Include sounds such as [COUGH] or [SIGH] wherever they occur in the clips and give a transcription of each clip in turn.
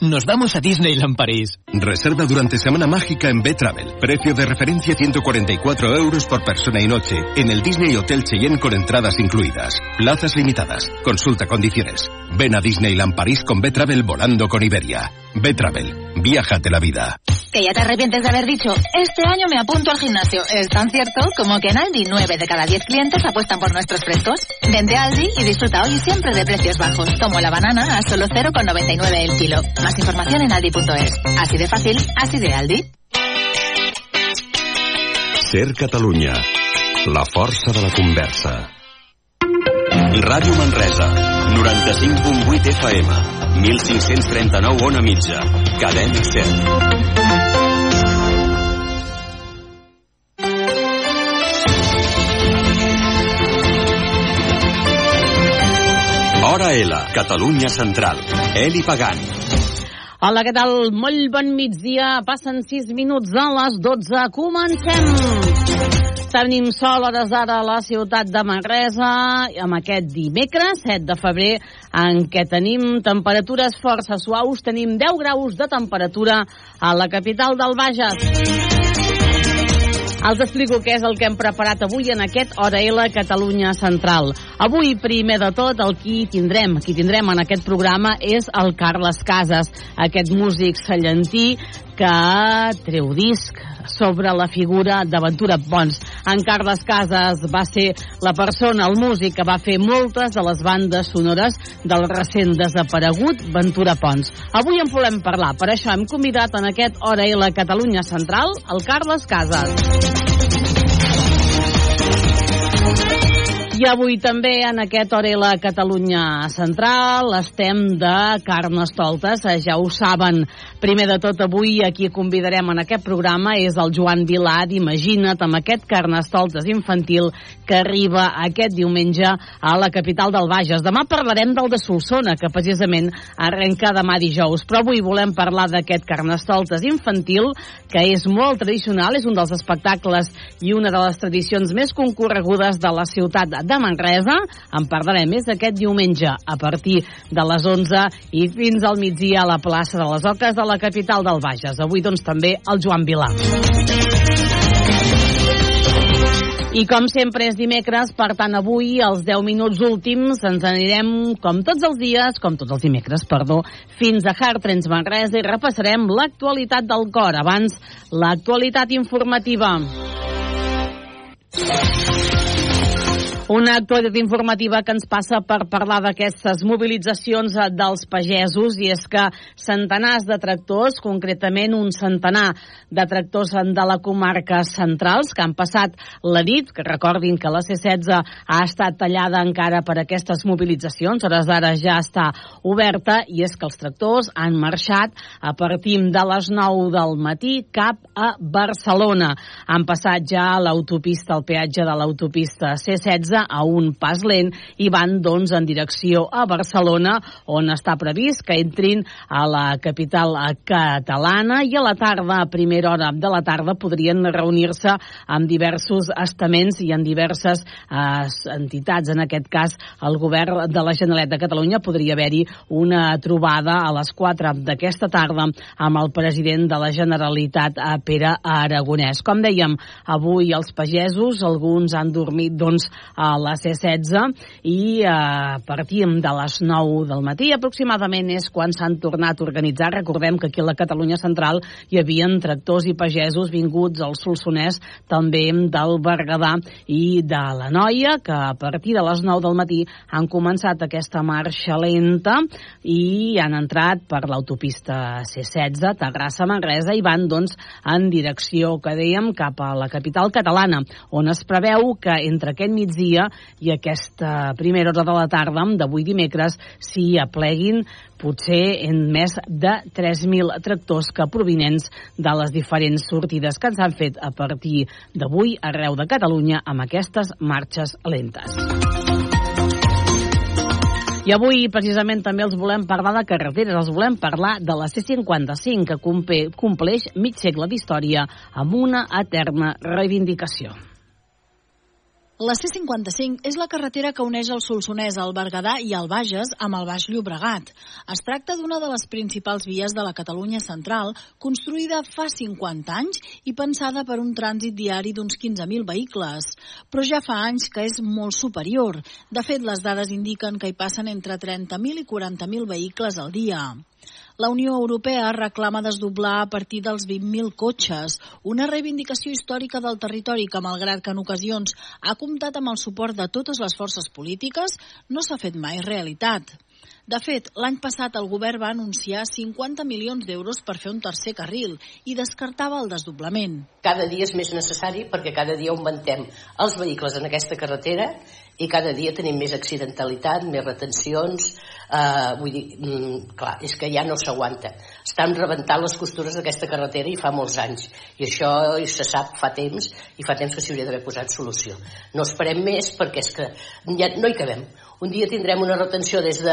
Nos vamos a Disneyland París. Reserva durante Semana Mágica en B-Travel. Precio de referencia 144 euros por persona y noche en el Disney Hotel Cheyenne con entradas incluidas. Plazas limitadas. Consulta condiciones. Ven a Disneyland París con B-Travel volando con Iberia. B-Travel. Viájate la vida. Que ya te arrepientes de haber dicho, este año me apunto al gimnasio. Es tan cierto como que en Aldi 9 de cada 10 clientes apuestan por nuestros frescos. Vente a Aldi y disfruta hoy siempre de precios bajos, como la banana a solo 0,99 el kilo. Más información en aldi.es. Así de fàcil, así de Aldi. Ser Catalunya. La força de la conversa. Ràdio Manresa. 95.8 FM. 1539 on a mitja. Cadena 100. Hora L, Catalunya Central. Eli Pagant. Hola, què tal? Molt bon migdia. Passen 6 minuts a les 12. Comencem! Tenim sol hores d'ara a la ciutat de Manresa amb aquest dimecres, 7 de febrer, en què tenim temperatures força suaus. Tenim 10 graus de temperatura a la capital del Bages. Els explico què és el que hem preparat avui en aquest Hora L Catalunya Central. Avui, primer de tot, el qui tindrem, qui tindrem en aquest programa és el Carles Casas, aquest músic sallentí que treu disc sobre la figura d'Aventura Pons. En Carles Casas va ser la persona, el músic, que va fer moltes de les bandes sonores del recent desaparegut Ventura Pons. Avui en volem parlar, per això hem convidat en aquest Hora L Catalunya Central el Carles Casas. I avui també en aquest Orela Catalunya Central estem de Carnestoltes, eh, ja ho saben. Primer de tot avui aquí convidarem en aquest programa és el Joan Vilar d'Imagina't amb aquest Carnestoltes infantil que arriba aquest diumenge a la capital del Bages. Demà parlarem del de Solsona, que precisament arrenca demà dijous, però avui volem parlar d'aquest Carnestoltes infantil que és molt tradicional, és un dels espectacles i una de les tradicions més concorregudes de la ciutat de Manresa. En parlarem més aquest diumenge a partir de les 11 i fins al migdia a la plaça de les Oques de la capital del Bages. Avui, doncs, també el Joan Vilà. I com sempre és dimecres, per tant avui, els 10 minuts últims, ens anirem, com tots els dies, com tots els dimecres, perdó, fins a Hartrens Manresa i repassarem l'actualitat del cor. Abans, l'actualitat informativa. Una actualitat informativa que ens passa per parlar d'aquestes mobilitzacions dels pagesos i és que centenars de tractors, concretament un centenar de tractors de la comarca centrals que han passat la nit, que recordin que la C-16 ha estat tallada encara per aquestes mobilitzacions, hores d'ara ja està oberta i és que els tractors han marxat a partir de les 9 del matí cap a Barcelona. Han passat ja l'autopista, el peatge de l'autopista C-16 a un pas lent i van doncs en direcció a Barcelona on està previst que entrin a la capital catalana i a la tarda, a primera hora de la tarda, podrien reunir-se amb diversos estaments i en diverses eh, entitats. En aquest cas, el govern de la Generalitat de Catalunya podria haver-hi una trobada a les 4 d'aquesta tarda amb el president de la Generalitat, eh, Pere Aragonès. Com dèiem, avui els pagesos, alguns han dormit doncs, a la C-16 i eh, a partir de les 9 del matí aproximadament és quan s'han tornat a organitzar. Recordem que aquí a la Catalunya Central hi havia tractors i pagesos vinguts al Solsonès, també del Berguedà i de la Noia, que a partir de les 9 del matí han començat aquesta marxa lenta i han entrat per l'autopista C-16, Terrassa-Manresa, i van doncs en direcció, que dèiem, cap a la capital catalana, on es preveu que entre aquest migdia i aquesta primera hora de la tarda d'avui dimecres s'hi apleguin potser en més de 3.000 tractors que provinents de les diferents sortides que ens han fet a partir d'avui arreu de Catalunya amb aquestes marxes lentes. I avui, precisament, també els volem parlar de carreteres, els volem parlar de la C55, que compleix mig segle d'història amb una eterna reivindicació. La C55 és la carretera que uneix el Solsonès, el Berguedà i el Bages amb el Baix Llobregat. Es tracta d'una de les principals vies de la Catalunya central, construïda fa 50 anys i pensada per un trànsit diari d'uns 15.000 vehicles. Però ja fa anys que és molt superior. De fet, les dades indiquen que hi passen entre 30.000 i 40.000 vehicles al dia. La Unió Europea reclama desdoblar a partir dels 20.000 cotxes, una reivindicació històrica del territori que, malgrat que en ocasions ha comptat amb el suport de totes les forces polítiques, no s'ha fet mai realitat. De fet, l'any passat el govern va anunciar 50 milions d'euros per fer un tercer carril i descartava el desdoblament. Cada dia és més necessari perquè cada dia augmentem els vehicles en aquesta carretera i cada dia tenim més accidentalitat, més retencions, eh, vull dir, mm, clar, és que ja no s'aguanta. Estan rebentant les costures d'aquesta carretera i fa molts anys, i això se sap fa temps, i fa temps que s'hi hauria d'haver posat solució. No esperem més perquè és que ja no hi cabem. Un dia tindrem una retenció des de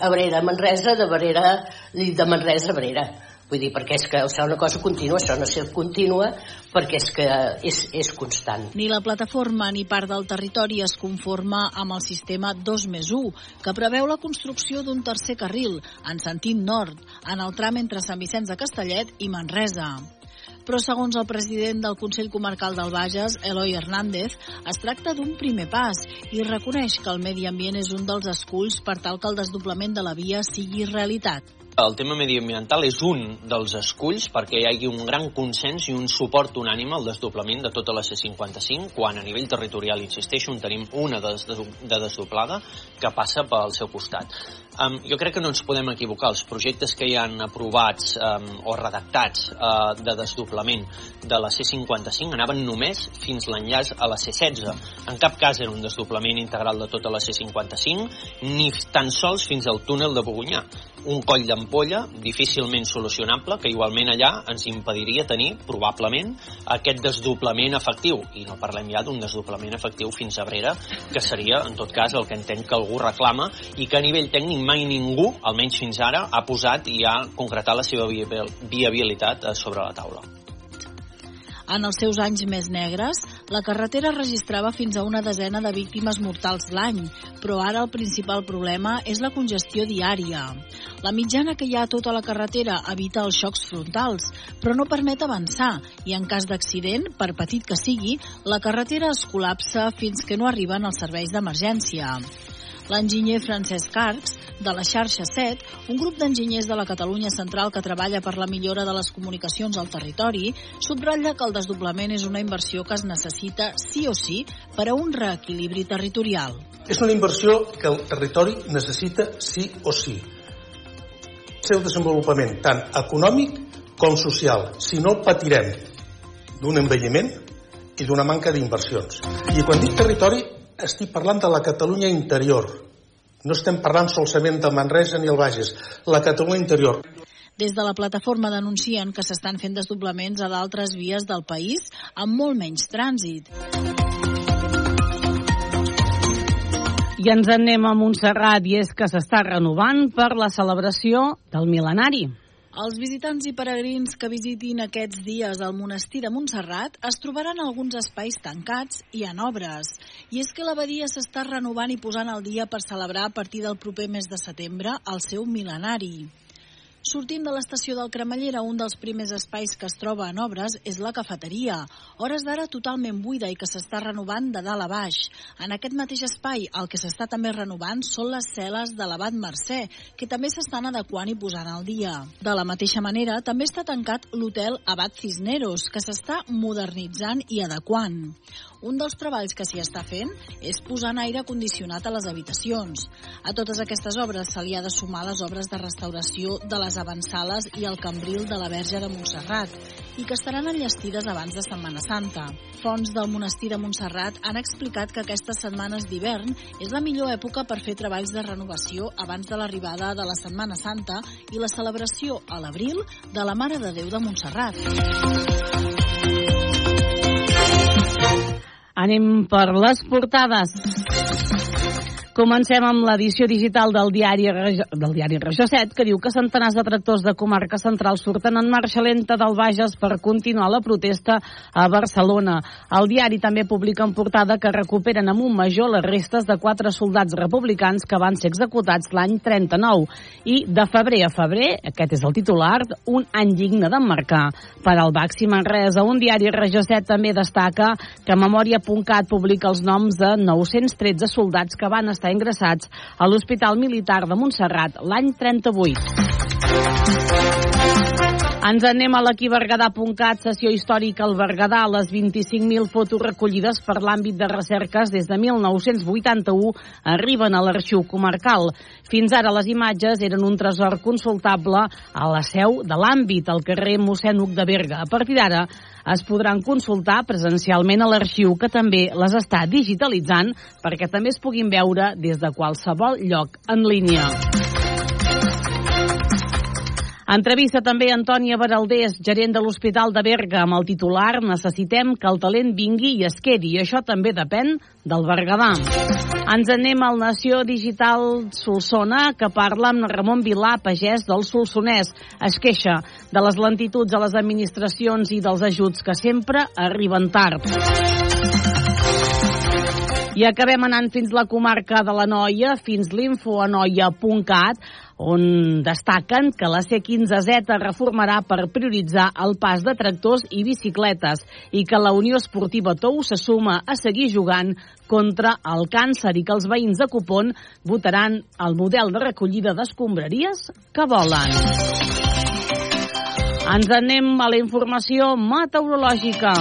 Abrera a Manresa, de, Barera, de Manresa a Abrera. Vull dir, perquè és que serà una cosa contínua, això no ser contínua, perquè és que és, és constant. Ni la plataforma ni part del territori es conforma amb el sistema 2 més 1, que preveu la construcció d'un tercer carril, en sentit nord, en el tram entre Sant Vicenç de Castellet i Manresa però segons el president del Consell Comarcal del Bages, Eloi Hernández, es tracta d'un primer pas i reconeix que el medi ambient és un dels esculls per tal que el desdoblament de la via sigui realitat. El tema mediambiental és un dels esculls perquè hi hagi un gran consens i un suport unànime al desdoblament de tota la C55 quan a nivell territorial, insisteixo, en tenim una de, de desdoblada que passa pel seu costat. Um, jo crec que no ens podem equivocar. Els projectes que hi han aprovats um, o redactats uh, de desdoblament de la C55 anaven només fins l'enllaç a la C16. En cap cas era un desdoblament integral de tota la C55 ni tan sols fins al túnel de Bogunyà un coll d'ampolla difícilment solucionable que igualment allà ens impediria tenir probablement aquest desdoblament efectiu i no parlem ja d'un desdoblament efectiu fins a Brera que seria en tot cas el que entenc que algú reclama i que a nivell tècnic mai ningú, almenys fins ara, ha posat i ha concretat la seva viabilitat eh, sobre la taula. En els seus anys més negres, la carretera registrava fins a una desena de víctimes mortals l'any, però ara el principal problema és la congestió diària. La mitjana que hi ha a tota la carretera evita els xocs frontals, però no permet avançar i en cas d'accident, per petit que sigui, la carretera es col·lapsa fins que no arriben els serveis d'emergència. L'enginyer Francesc Arcs, de la xarxa 7, un grup d'enginyers de la Catalunya Central que treballa per la millora de les comunicacions al territori, subratlla que el desdoblament és una inversió que es necessita sí o sí per a un reequilibri territorial. És una inversió que el territori necessita sí o sí. El seu desenvolupament tant econòmic com social. Si no, patirem d'un envelliment i d'una manca d'inversions. I quan dic territori, estic parlant de la Catalunya interior. No estem parlant solament de Manresa ni el Bages, la Catalunya interior. Des de la plataforma denuncien que s'estan fent desdoblaments a d'altres vies del país amb molt menys trànsit. I ens anem a Montserrat i és que s'està renovant per la celebració del mil·lenari. Els visitants i peregrins que visitin aquests dies al monestir de Montserrat es trobaran alguns espais tancats i en obres. I és que l'abadia s'està renovant i posant al dia per celebrar a partir del proper mes de setembre el seu mil·lenari. Sortint de l'estació del Cremallera, un dels primers espais que es troba en obres és la cafeteria, hores d'ara totalment buida i que s'està renovant de dalt a baix. En aquest mateix espai, el que s'està també renovant són les cel·les de l'Abat Mercè, que també s'estan adequant i posant al dia. De la mateixa manera, també està tancat l'hotel Abat Cisneros, que s'està modernitzant i adequant. Un dels treballs que s'hi està fent és posar aire condicionat a les habitacions. A totes aquestes obres se li ha de sumar les obres de restauració de les avançales i el cambril de la Verge de Montserrat i que estaran enllestides abans de Setmana Santa. Fons del monestir de Montserrat han explicat que aquestes setmanes d'hivern és la millor època per fer treballs de renovació abans de l'arribada de la Setmana Santa i la celebració a l'abril de la Mare de Déu de Montserrat. Anem per les portades. Comencem amb l'edició digital del diari, del diari Regió 7, que diu que centenars de tractors de comarca central surten en marxa lenta del Bages per continuar la protesta a Barcelona. El diari també publica en portada que recuperen amb un major les restes de quatre soldats republicans que van ser executats l'any 39. I de febrer a febrer, aquest és el titular, un any digne d'emmarcar per al Baxi Manresa. Un diari Regió 7 també destaca que Memòria.cat publica els noms de 913 soldats que van estar estar ingressats a l'Hospital Militar de Montserrat l'any 38. Ens anem a l'equibergadà.cat, sessió històrica al Berguedà, les 25.000 fotos recollides per l'àmbit de recerques des de 1981 arriben a l'arxiu comarcal. Fins ara les imatges eren un tresor consultable a la seu de l'àmbit, al carrer mossèn Uc de Berga. A partir d'ara es podran consultar presencialment a l'arxiu que també les està digitalitzant perquè també es puguin veure des de qualsevol lloc en línia. Entrevista també Antònia Baraldés, gerent de l'Hospital de Berga, amb el titular Necessitem que el talent vingui i es quedi. I això també depèn del Berguedà. Ens anem al Nació Digital Solsona, que parla amb Ramon Vilà, pagès del Solsonès. Es queixa de les lentituds a les administracions i dels ajuts que sempre arriben tard. I acabem anant fins la comarca de la Noia, fins l'infoanoia.cat, on destaquen que la C15Z reformarà per prioritzar el pas de tractors i bicicletes i que la Unió Esportiva Tou se suma a seguir jugant contra el càncer i que els veïns de Cupón votaran el model de recollida d'escombraries que volen. Ens anem a la informació meteorològica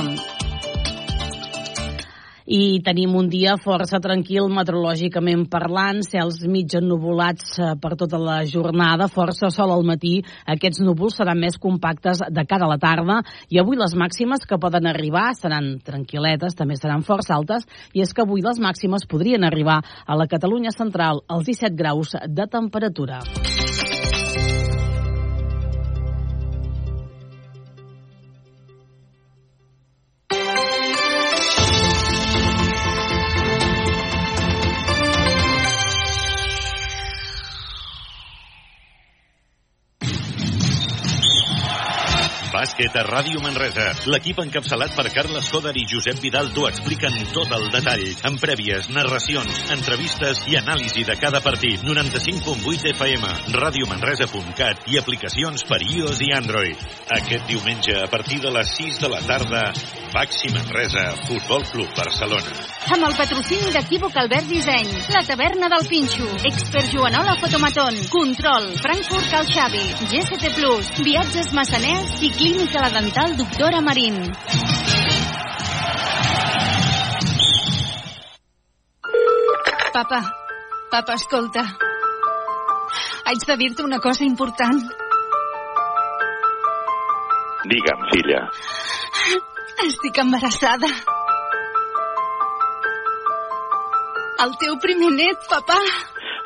i tenim un dia força tranquil meteorològicament parlant, cels mig ennuvolats eh, per tota la jornada, força sol al matí, aquests núvols seran més compactes de cara a la tarda. I avui les màximes que poden arribar seran tranquil·letes, també seran força altes. I és que avui les màximes podrien arribar a la Catalunya central als 17 graus de temperatura. Bàsquet a Ràdio Manresa. L'equip encapçalat per Carles Coder i Josep Vidal t'ho expliquen tot el detall, amb prèvies, narracions, entrevistes i anàlisi de cada partit. 95.8 FM, radiomanresa.cat i aplicacions per iOS i Android. Aquest diumenge, a partir de les 6 de la tarda, Baxi Manresa, Futbol Club Barcelona. Amb el patrocini d'Equívoc Albert Disseny, la taverna del Pinxo, Expert Joanola Fotomaton, Control, Frankfurt Cal Xavi, GST Plus, Viatges Massaners i Clínica La Dental Doctora Marín. Papa, papa, escolta. Haig de dir-te una cosa important. Digue'm, filla. Estic embarassada. El teu primer net, papà.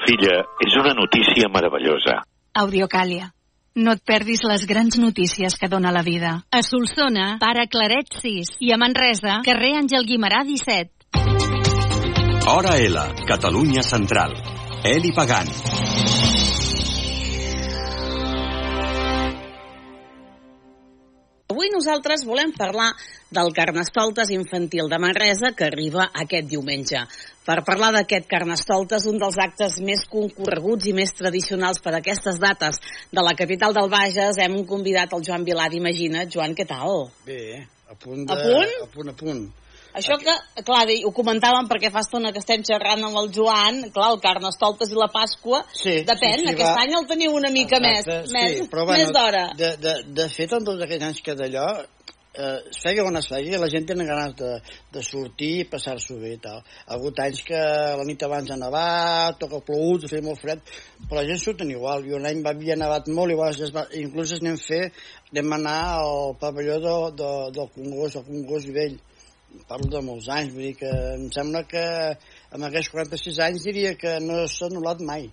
Filla, és una notícia meravellosa. Audiocàlia. No et perdis les grans notícies que dona la vida. A Solsona, pare Claret 6. I a Manresa, carrer Àngel Guimarà 17. Hora L, Catalunya Central. Eli Pagant. Avui nosaltres volem parlar del Carnestoltes infantil de Manresa que arriba aquest diumenge. Per parlar d'aquest Carnestoltes, un dels actes més concorreguts i més tradicionals per a aquestes dates de la capital del Bages, hem convidat el Joan Vilar d'Imagina. Joan, què tal? Bé, a punt de... A punt? A punt, a punt. Això que, clar, ho comentàvem perquè fa estona que estem xerrant amb el Joan, clar, el Carnestoltes i la Pasqua, sí, depèn, sí, sí, aquest va. any el teniu una mica Exacte, més, més, sí, però bueno, més d'hora. De, de, de fet, en tots aquests anys que d'allò, eh, es feia on es feia, la gent tenen ganes de, de sortir i passar-s'ho bé i tal. Ha hagut anys que la nit abans ha nevat, toca plogut, ha fet molt fred, però la gent surten igual. I un any va havia nevat molt, i llavors es va, inclús es anem fer, anem anar al pavelló de, de, del Congost, el Congost Vell. Parlo de molts anys, vull dir que em sembla que amb aquests 46 anys diria que no s'ha anul·lat mai.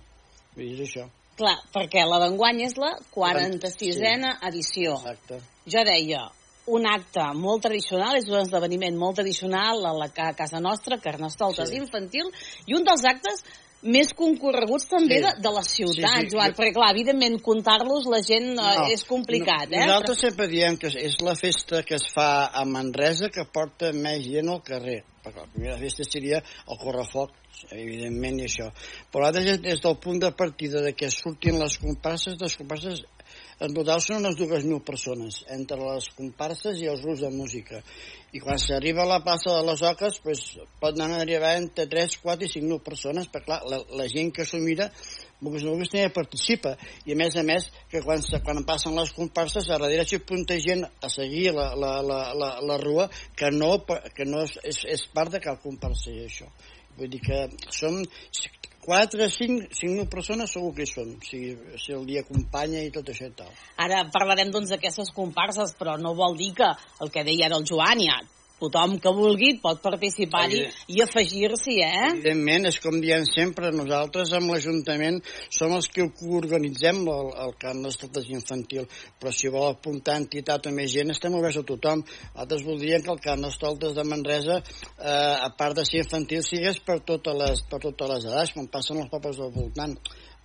Vull dir, és això. Clar, perquè la d'enguany és la 46a edició. Exacte. Jo deia, un acte molt tradicional, és un esdeveniment molt tradicional a la a casa nostra, Carnestoltes Sí. infantil, i un dels actes més concorreguts també Sí. de, de les ciutats, Sí, sí, Joan, jo- perquè clar, evidentment comptar-los la gent no, és complicat, no, eh? Nosaltres sempre diem que és la festa que es fa a Manresa que porta més gent al carrer. Perquè la primera festa seria el correfoc, evidentment, i això. Però ara des del punt de partida de que surtin les comparses, les comparses en total són unes 2.000 persones, entre les comparses i els grups de música. I quan s'arriba a la plaça de les Oques, pues, pot anar a arribar entre 3, 4 i 5.000 persones, perquè clar, la, la gent que s'ho mira no vulguis també participa i a més a més que quan, quan passen les comparses a darrere s'hi apunta gent a seguir la, la, la, la, la rua que no, que no és, és, part de cap comparsa això vull dir que som 4, 5, 5.000 persones segur que hi són si, si el dia acompanya i tot això i tal. Ara parlarem doncs d'aquestes comparses, però no vol dir que el que deia ara el Joan, ja tothom que vulgui pot participar-hi i afegir-s'hi, eh? Evidentment, és com diem sempre, nosaltres amb l'Ajuntament som els que organitzem el, el camp d'estades infantil, però si vol apuntar entitat o més gent, estem oberts a tothom. Nosaltres voldríem que el camp d'estoltes de Manresa, eh, a part de ser infantil, sigués per totes les, per totes les edats, com passen els pobles del voltant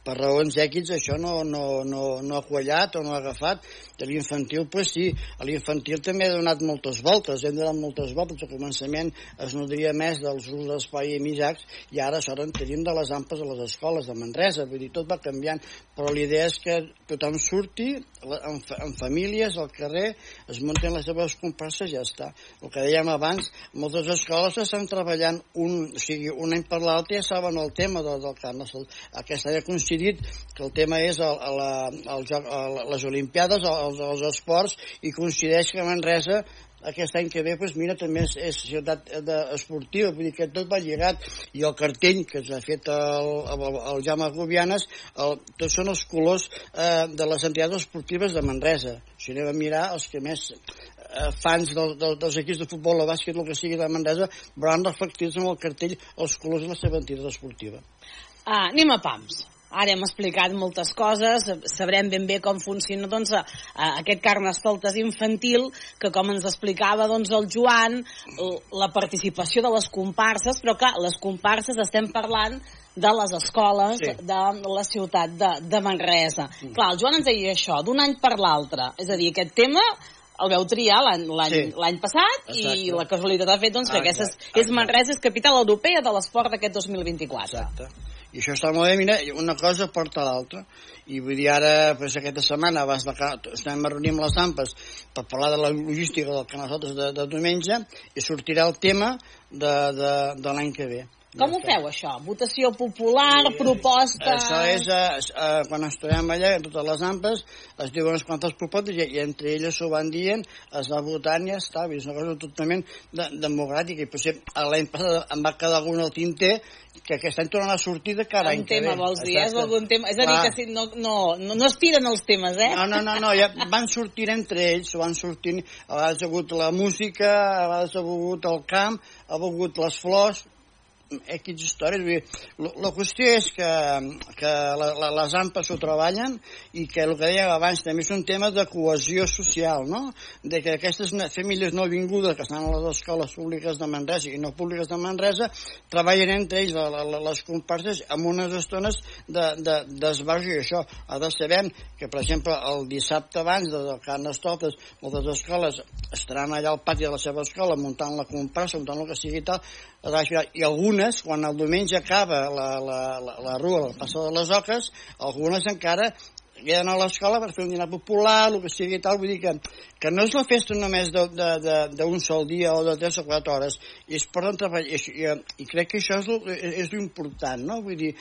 per raons èquits això no, no, no, no ha quallat o no ha agafat. I l'infantil, pues sí, a l'infantil també ha donat moltes voltes, hem donat moltes voltes. Al començament es nodria més dels usos d'espai i misacs i ara això en tenim de les ampes a les escoles de Manresa, vull dir, tot va canviant però l'idea és que tothom surti en, en famílies al carrer es munten les seves comparses i ja està. El que dèiem abans, moltes escoles estan treballant un, o sigui, un any per l'altre ja saben el tema del, del camp aquest any ha coincidit que el tema és el, la, el joc, el, les Olimpiades, els, els esports, i coincideix que Manresa aquest any que ve, pues, mira, també és, és ciutat de, esportiva, vull dir que tot va lligat, i el cartell que s'ha fet el, el, el Jaume Gubianes, el, tots són els colors eh, de les entitats esportives de Manresa. Si anem a mirar, els que més eh, fans del, del, dels equips de futbol o bàsquet, el que sigui de Manresa, veuran reflectits en el cartell els colors de la seva entitat esportiva. Ah, anem a PAMS. Ara hem explicat moltes coses, sabrem ben bé com funciona doncs, a, a aquest carnestoltes infantil, que com ens explicava doncs, el Joan, la participació de les comparses, però clar, les comparses estem parlant de les escoles sí. de la ciutat de, de Manresa. Mm. Clar, el Joan ens deia això, d'un any per l'altre. És a dir, aquest tema el veu triar l'any sí. passat Exacte. i la casualitat ha fet doncs, que aquesta és, és Manresa és capital europea de l'esport d'aquest 2024. Exacte. I això està molt bé, mira, una cosa porta l'altra. I vull dir, ara, pues, aquesta setmana vas de, estem a reunir amb les AMPes per parlar de la logística del que nosaltres de, de diumenge i sortirà el tema de, de, de l'any que ve. Com ho feu, això? Votació popular, sí, proposta... Això és, eh, eh, quan ens trobem allà, en totes les ampes, es diuen unes quantes propostes i, i entre elles s'ho van dient, es va votant i ja està. És una cosa totalment de, democràtica. I potser l'any passat em va quedar algun al tinter que aquest any tornen a sortir de cada any Un tema, vols dir, és algun tema... És a dir, que si no, no, no, no es tiren els temes, eh? No, no, no, no ja van sortint entre ells, van sortint... A vegades ha hagut la música, a vegades ha hagut el camp, ha hagut les flors, X històries. Vull dir, la qüestió és que, que la, la, les AMPAs ho treballen i que el que dèiem abans també és un tema de cohesió social, no? De que aquestes famílies no vingudes que estan a les escoles públiques de Manresa i no públiques de Manresa treballen entre ells la, la, les comparses amb unes estones d'esbarjo de, de, i això. Ara sabem que, per exemple, el dissabte abans de, de moltes escoles estaran allà al pati de la seva escola muntant la comparsa, muntant el que sigui i tal, i algunes, quan el diumenge acaba la, la, la, la rua, la passa de les oques, algunes encara queden a l'escola per fer un dinar popular, el que sigui i tal, vull dir que, que no és la festa només d'un sol dia o de tres o quatre hores, i es poden treballar, i, i, crec que això és, és important, no? Vull dir,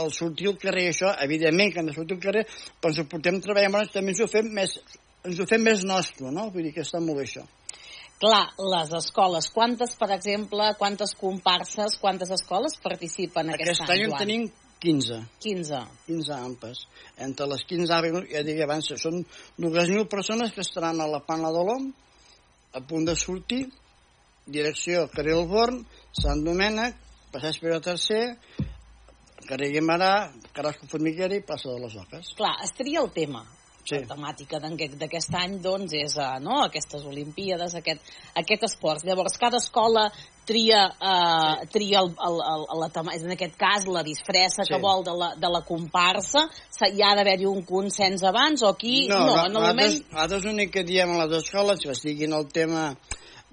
el sortir al carrer, això, evidentment que hem de sortir al carrer, però ens ho portem treballant, també ens ho fem més, ens ho fem més nostre, no? Vull dir que està molt bé això. Clar, les escoles, quantes, per exemple, quantes comparses, quantes escoles participen aquest, aquest any? Aquest any en tenim 15. 15. 15 ampes. Entre les 15 ampes, ja dic abans, són 2.000 persones que estaran a la Pana de l'Om, a punt de sortir, direcció carrer Born, Sant Domènec, Passeig Pere III, carrer Guimarà, Carrasco Formiguera i plaça de les Oques. Clar, estaria el tema. Sí. La temàtica d'aquest any doncs, és uh, no? aquestes Olimpíades, aquest, aquest esport. Llavors, cada escola tria, uh, sí. tria el, el, el, la, és en aquest cas la disfressa sí. que vol de la, de la comparsa. Hi ha d'haver-hi un consens abans o aquí... No, no, no en el moment... nosaltres l'únic que diem a les escoles que estiguin el tema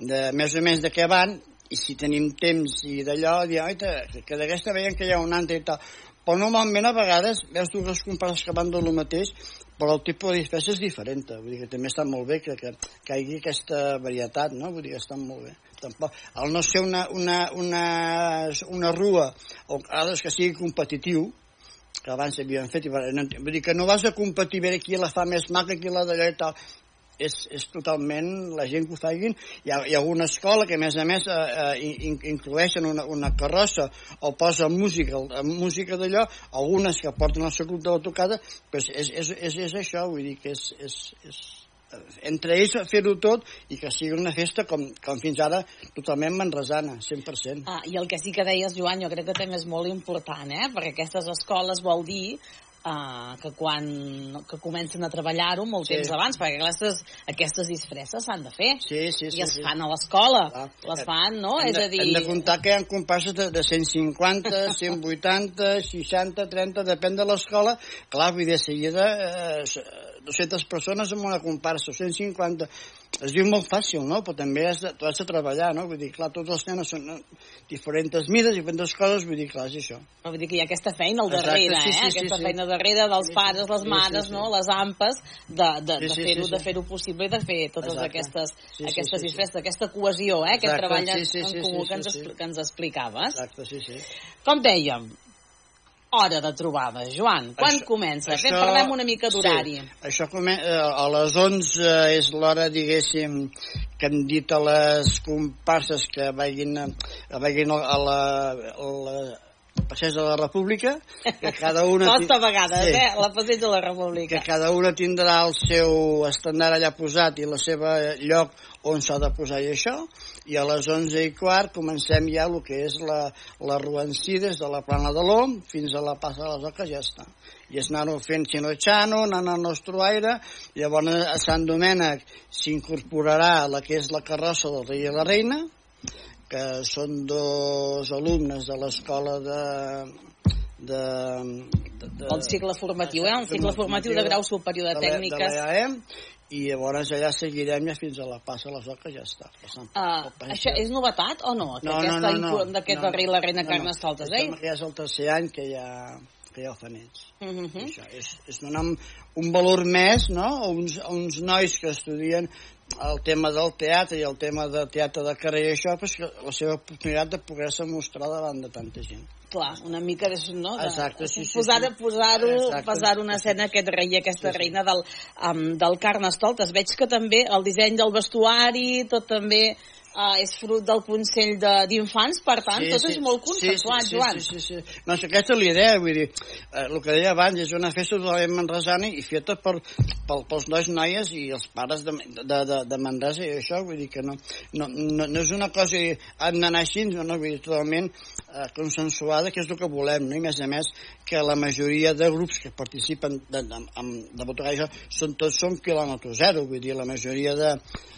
de més o menys de què van i si tenim temps i d'allò, que d'aquesta veiem que hi ha un altre i tal. Però normalment a vegades veus dues comparses que van del mateix però el tipus de disfressa és diferent, vull dir que també està molt bé que, que, que hi hagi aquesta varietat, no? Vull dir que està molt bé. Tampoc, al no ser una, una, una, una rua, o ara que sigui competitiu, que abans s'havien fet, i, vull dir que no vas a competir veure qui la fa més maca, qui la d'allò i tal, és, és totalment la gent que ho facin. Hi ha, hi ha alguna escola que, a més a més, eh, eh, in, inclueixen una, una carrossa o posa música, música d'allò, algunes que porten el seu club de la tocada, però és, és, és, és això, vull dir que és, és, és entre ells fer-ho tot i que sigui una festa com, com fins ara totalment manresana, 100%. Ah, I el que sí que deies, Joan, jo crec que també és molt important, eh? perquè aquestes escoles vol dir uh, que quan que comencen a treballar-ho molt sí. temps abans, perquè aquestes, aquestes disfresses s'han de fer. Sí, sí, sí. I es sí. fan a l'escola. Les fan, no? Hem és de, a dir... Hem de comptar que hi ha comparses de, de 150, 180, 60, 30, depèn de l'escola. Clar, vull dir, de seguida eh, 200 persones en una comparsa, 150 es diu molt fàcil, no? Però també has de, tu has de treballar, no? Vull dir, clar, tots els nenes són no? diferents mides, diferents coses, vull dir, clar, és això. Vull dir que hi ha aquesta feina al darrere, Exacte, sí, sí, eh? Sí, aquesta sí, feina darrere dels sí, pares, les mares, sí, sí, no? Les ampes, de, de, sí, de fer-ho sí, sí. de fer facilitar i de fer totes Exacte. aquestes, sí, aquestes sí, sí, sí. aquesta cohesió, eh? Aquest treball sí, sí, en comú sí, sí, que, ens, sí, sí. que ens explicaves. Exacte, sí, sí. Com dèiem, hora de trobada, Joan? Quan això, comença? Això, Fem, parlem una mica d'horari. Sí, això comença, eh, a les 11 és l'hora, diguéssim, que hem dit a les comparses que vagin, vagin a la, a la Passeig de la República, que cada [LAUGHS] una... Costa a vegades, sí, eh? La Passeig de la República. Que cada una tindrà el seu estendard allà posat i la seva lloc on s'ha de posar i això, i a les 11 i quart comencem ja el que és la, la rua en si, des de la plana de l'OM fins a la passa de les Oques, ja està. I és anar-ho fent xino-xano, anant al nostre aire, llavors a Sant Domènec s'incorporarà la que és la carrossa del rei i la reina, que són dos alumnes de l'escola de, de, de, de... El cicle formatiu, eh? Un cicle formatiu de grau superior de, de tècniques. De i llavors allà seguirem ja fins a la passa les oques ja està. Uh, això és novetat o no? Que no, aquesta no, no, no, d'aquest no, no, la reina no, Carnestoltes, no. eh? Ja és el tercer any que ja, que ja ho fan ells. Uh mhm. -huh. Això és, és donar un valor més no? a, uns, a uns nois que estudien el tema del teatre i el tema de teatre de carrer i això, pues, la seva oportunitat de poder-se mostrar davant de tanta gent. Clar, una mica de, no, de, Exacte, sí, sí, posar, sí. posar-ho posar una escena aquest rei aquesta sí, sí. reina del, um, del Carnestoltes. Veig que també el disseny del vestuari, tot també uh, és fruit del Consell d'Infants, per tant, sí, tot sí, és molt consensuat, sí, sí, Joan. Sí, sí, sí. No, aquesta és la idea, vull dir, eh, el que deia abans, és una festa totalment manresana i feta per, per, pels nois, noies i els pares de, de, de, de Manresa i això, vull dir que no, no, no, no és una cosa han d'anar així, no, no, vull dir, totalment consensuada, que és el que volem, no? i més a més que la majoria de grups que participen de, de, de, Botogà són tots són quilòmetre zero, vull dir, la majoria de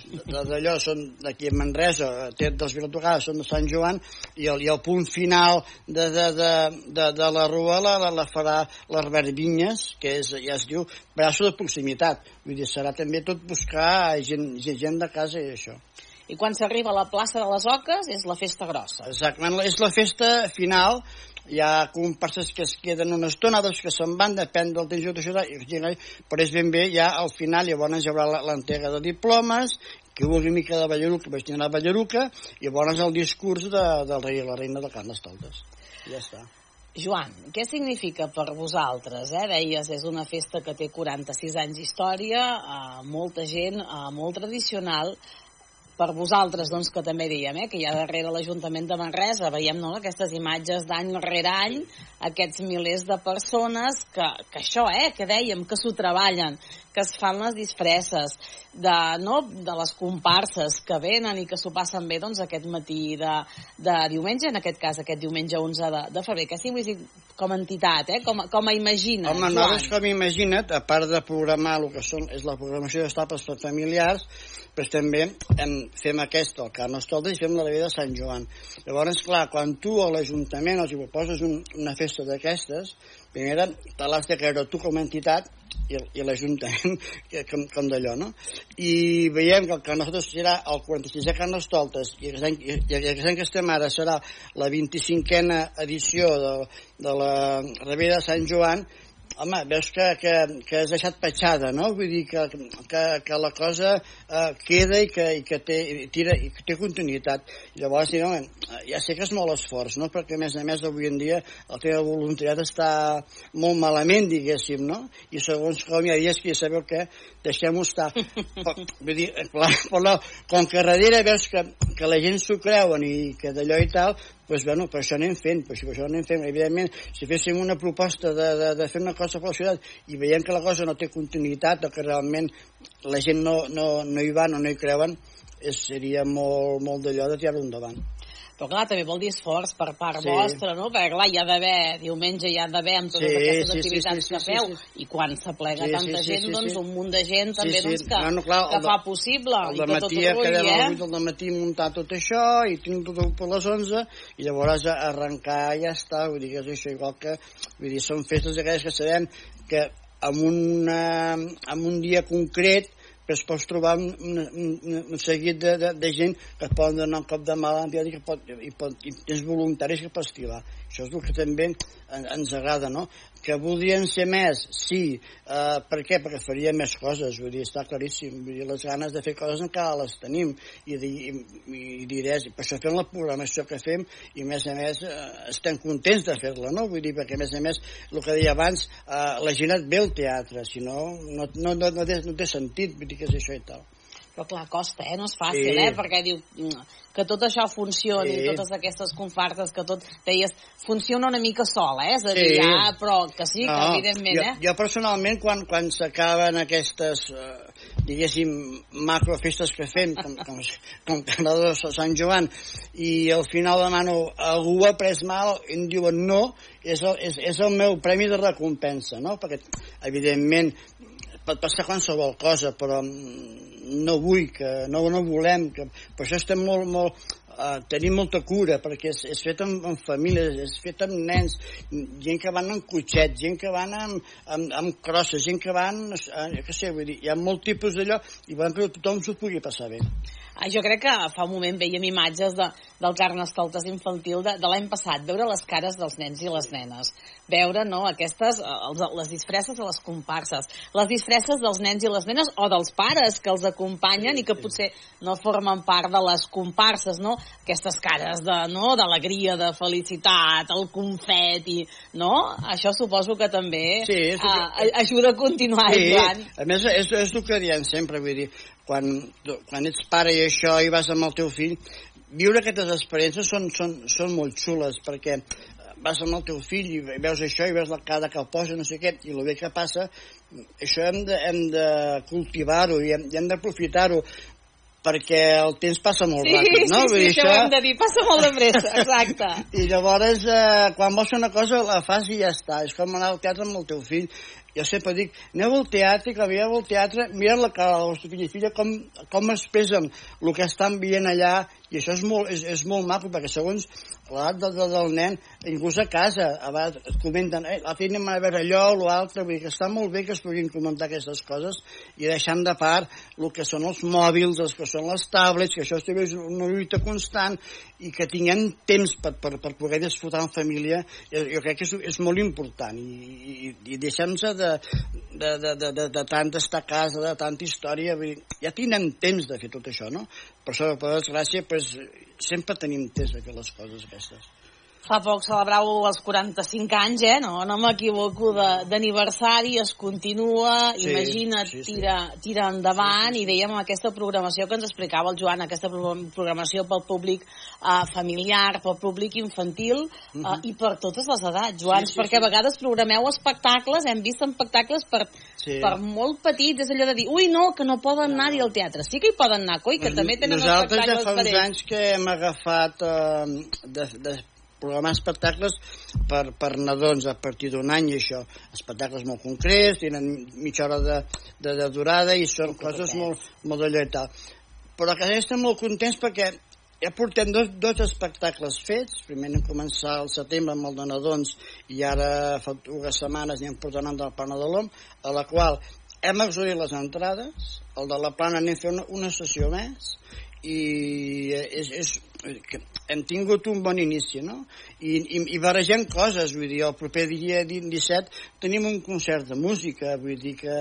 d'allò són d'aquí a Manresa, tret dels Vilatogades són de Sant Joan, i el, i el punt final de, de, de, de, de la rua la, la, la farà l'Arbert Vinyes, que és, ja es diu braço de proximitat, vull dir, serà també tot buscar gent, gent de casa i això. I quan s'arriba a la plaça de les Oques és la festa grossa. Exactament, és la festa final, hi ha comparses que es queden una estona, dos que se'n van, depèn del temps de però és ben bé ja al final, llavors hi haurà l'entrega de diplomes, que vulgui mica de Ballaruca, vaig tenir a Ballaruca, i llavors el discurs de, del rei i la reina de Carnestoltes. Ja està. Joan, què significa per vosaltres? Eh? Deies, és una festa que té 46 anys d'història, eh, molta gent, eh, molt tradicional, per vosaltres, doncs, que també diem, eh, que hi ha darrere l'Ajuntament de Manresa, veiem no, aquestes imatges d'any rere any, aquests milers de persones que, que això, eh, que dèiem, que s'ho treballen, que es fan les disfresses, de, no, de les comparses que venen i que s'ho passen bé doncs, aquest matí de, de diumenge, en aquest cas aquest diumenge 11 de, de febrer. Què, com a entitat, eh? com, com a imagina. Home, nosaltres com imagina't, a part de programar el que són, és la programació d'estapes per familiars, però també em, fem aquesta, el Carnestoltes, i fem la vida de Sant Joan. Llavors, clar, quan tu a l'Ajuntament els hi proposes un, una festa d'aquestes, primera, te l'has de creure tu com a entitat i, i l'Ajuntament [LAUGHS] com, com d'allò, no? I veiem que el Carnestoltes serà el 46è Carnestoltes i aquest any, i, aquest any que estem ara serà la 25a edició de, de la Rebella de Sant Joan, home, veus que, que, que has deixat petjada, no? Vull dir que, que, que la cosa eh, queda i que, i que té, i tira, i que té continuïtat. Llavors, dic, home, ja sé que és molt esforç, no? Perquè, a més a més, avui en dia el de voluntariat està molt malament, diguéssim, no? I segons com hi ha dies que ja sabeu què, deixem-ho estar. però, vull dir, eh, clar, però com que darrere veus que, que la gent s'ho creuen i que d'allò i tal, doncs, bueno, per això anem fent, per això, per això anem fent. Evidentment, si féssim una proposta de, de, de fer una cosa per la ciutat i veiem que la cosa no té continuïtat o que realment la gent no, no, no hi van o no hi creuen, és, seria molt, molt d'allò de tirar-ho endavant. Però clar, també vol dir esforç per part Sí. vostra, no? Perquè clar, hi ha d'haver, diumenge hi ha d'haver amb totes Sí, aquestes sí, sí, activitats sí, sí, que sí, feu. sí. I quan s'aplega Sí, sí, tanta sí, gent, sí, doncs sí. un munt de gent també Sí, sí. doncs, que, Bueno, clar, que el de- fa possible El i de que tot matí el quedem a eh? les 8 del matí muntar tot això i tinc tot per les 11 i llavors a arrencar ja està, vull dir que és això igual que vull dir, són festes aquelles que sabem que amb, una, amb un dia concret però es pots trobar un, un, un, un seguit de, de, de gent que et poden donar un cop de mà i que pot, i, pot, i és voluntaris que pots tirar. Això és el que també en, ens agrada, no? Que voldrien ser més, sí. Uh, per què? Perquè faria més coses, vull dir, està claríssim. Vull dir, les ganes de fer coses encara les tenim i, i, i diràs, per això fem la programació que fem i a més a més uh, estem contents de fer-la, no? Vull dir, perquè a més a més, el que deia abans, uh, la gent et ve al teatre, si no, no, no, no, no, té, no té sentit, vull dir que és això i tal. Però clar, costa, eh? No és fàcil, Sí. eh? Perquè diu mm, que tot això funcioni, Sí. totes aquestes confartes, que tot, deies, funciona una mica sola, eh? És a dir, Sí. ja, però que sí, que evidentment, jo, eh? Jo personalment, quan, quan s'acaben aquestes, eh, diguéssim, macrofestes que fem, com, com, com Canadà de Sant Joan, i al final demano algú ha pres mal i em diuen no, és el, és, és el meu premi de recompensa, no? Perquè, evidentment, pot passar qualsevol cosa, però mm, no vull que, no, no volem, que, per això estem molt, molt, uh, tenim molta cura, perquè és, és fet amb, amb famílies, és fet amb nens, gent que van en cotxet, gent que van amb, amb, amb crosses, gent que van, jo què sé, vull dir, hi ha molt tipus d'allò, i volem que tothom s'ho pugui passar bé. Ah, jo crec que fa un moment veiem imatges de, del Carnestoltes infantil de, de l'any passat, veure les cares dels nens i les nenes, veure no, aquestes, eh, els, les disfresses de les comparses, les disfresses dels nens i les nenes o dels pares que els acompanyen i que potser no formen part de les comparses, no? Aquestes cares de, no, d'alegria, de felicitat, el confeti, no? Això suposo que també Sí, és eh, ajuda a continuar, Sí, Joan. a més, és, és el que diem sempre, vull dir, quan, quan ets pare i això i vas amb el teu fill, viure aquestes experiències són, són, són molt xules, perquè vas amb el teu fill i veus això i veus la cara que el posa, no sé què, i el bé que passa, això hem de, hem de cultivar-ho i hem, i hem d'aprofitar-ho perquè el temps passa molt Sí, ràpid, no? sí, Vull sí, dir, això ho hem de dir, passa molt de pressa, exacte. [LAUGHS] i llavors, eh, quan vols fer una cosa, la fas i ja està. És com anar al teatre amb el teu fill. Jo sempre dic, aneu al teatre, que aneu al teatre, mira la cara del vostre fill i filla, com, com expressen el que estan veient allà, i això és molt, és, és molt maco, perquè segons l'edat del, del, del nen, inclús a casa, a vegades et comenten, eh, la feina anem a veure allò, l'altre, vull dir que està molt bé que es puguin comentar aquestes coses i deixant de part el que són els mòbils, els que són les tablets, que això és una lluita constant i que tinguem temps per, per, per poder disfrutar en família, jo, jo crec que és, és molt important i, i, i deixem-se de, de, de, de, de, de tant estar a casa, de tanta història, vull dir, ja tindrem temps de fer tot això, no? Per això, per desgràcia, pues, sempre tenim temps de fer les coses aquestes. Fa poc celebrau els 45 anys, eh? No, no m'equivoco, d'aniversari, es continua, Sí, imagina't, sí, sí. tira, tira endavant, i dèiem aquesta programació que ens explicava el Joan, aquesta pro- programació pel públic eh, familiar, pel públic infantil, eh, i per totes les edats, Joan, Mhm. Sí, sí, perquè sí. a vegades programeu espectacles, hem vist espectacles per, Sí. per molt petits, és allò de dir, ui, no, que no poden anar-hi al teatre. Sí que hi poden anar, coi, que també tenen Nosaltres ja espectacles fa per uns ells. anys que hem agafat eh, de, de programar espectacles per, per nadons a partir d'un any i això, espectacles molt concrets, tenen mitja hora de, de, de durada i són coses molt, molt d'allò i tal. Però que estem molt contents perquè ja portem dos, dos espectacles fets. Primer vam començar al setembre amb el de nadons i ara fa dues setmanes anem portant del Plana de l'Om, a la qual hem exhaurit les entrades. El de la Plana anem fer una, una sessió més i és, és, que hem tingut un bon inici, no? I, i, i barregem coses, vull dir, el proper dia 17 tenim un concert de música, vull dir que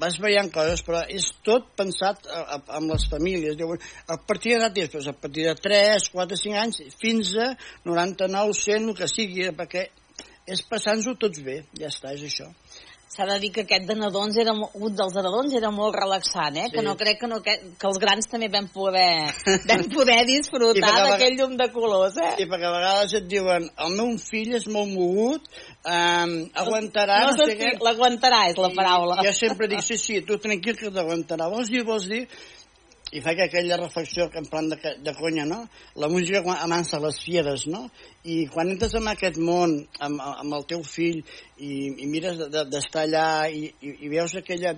vas veient coses, però és tot pensat a, a, amb les famílies. Diuen, a partir de després, a partir de 3, 4, 5 anys, fins a 99, 100, el que sigui, perquè és passant-ho tots bé, ja està, és això. S'ha de dir que aquest de nadons era, un dels de nadons era molt relaxant, eh? Sí. Que no crec que, no, que, que els grans també vam poder, [LAUGHS] vam poder disfrutar d'aquell llum de colors, eh? I perquè a vegades et diuen el meu fill és molt mogut, um, aguantarà... No, no sé què... L'aguantarà és la paraula. I jo sempre dic, sí, sí, tu tranquil que t'aguantarà. Vols dir, vols dir? I fa que aquella reflexió que en plan de, de conya, no? La música amansa les fieres, no? I quan entres en aquest món amb, amb el teu fill i, i mires d'estar allà i, i, i veus aquella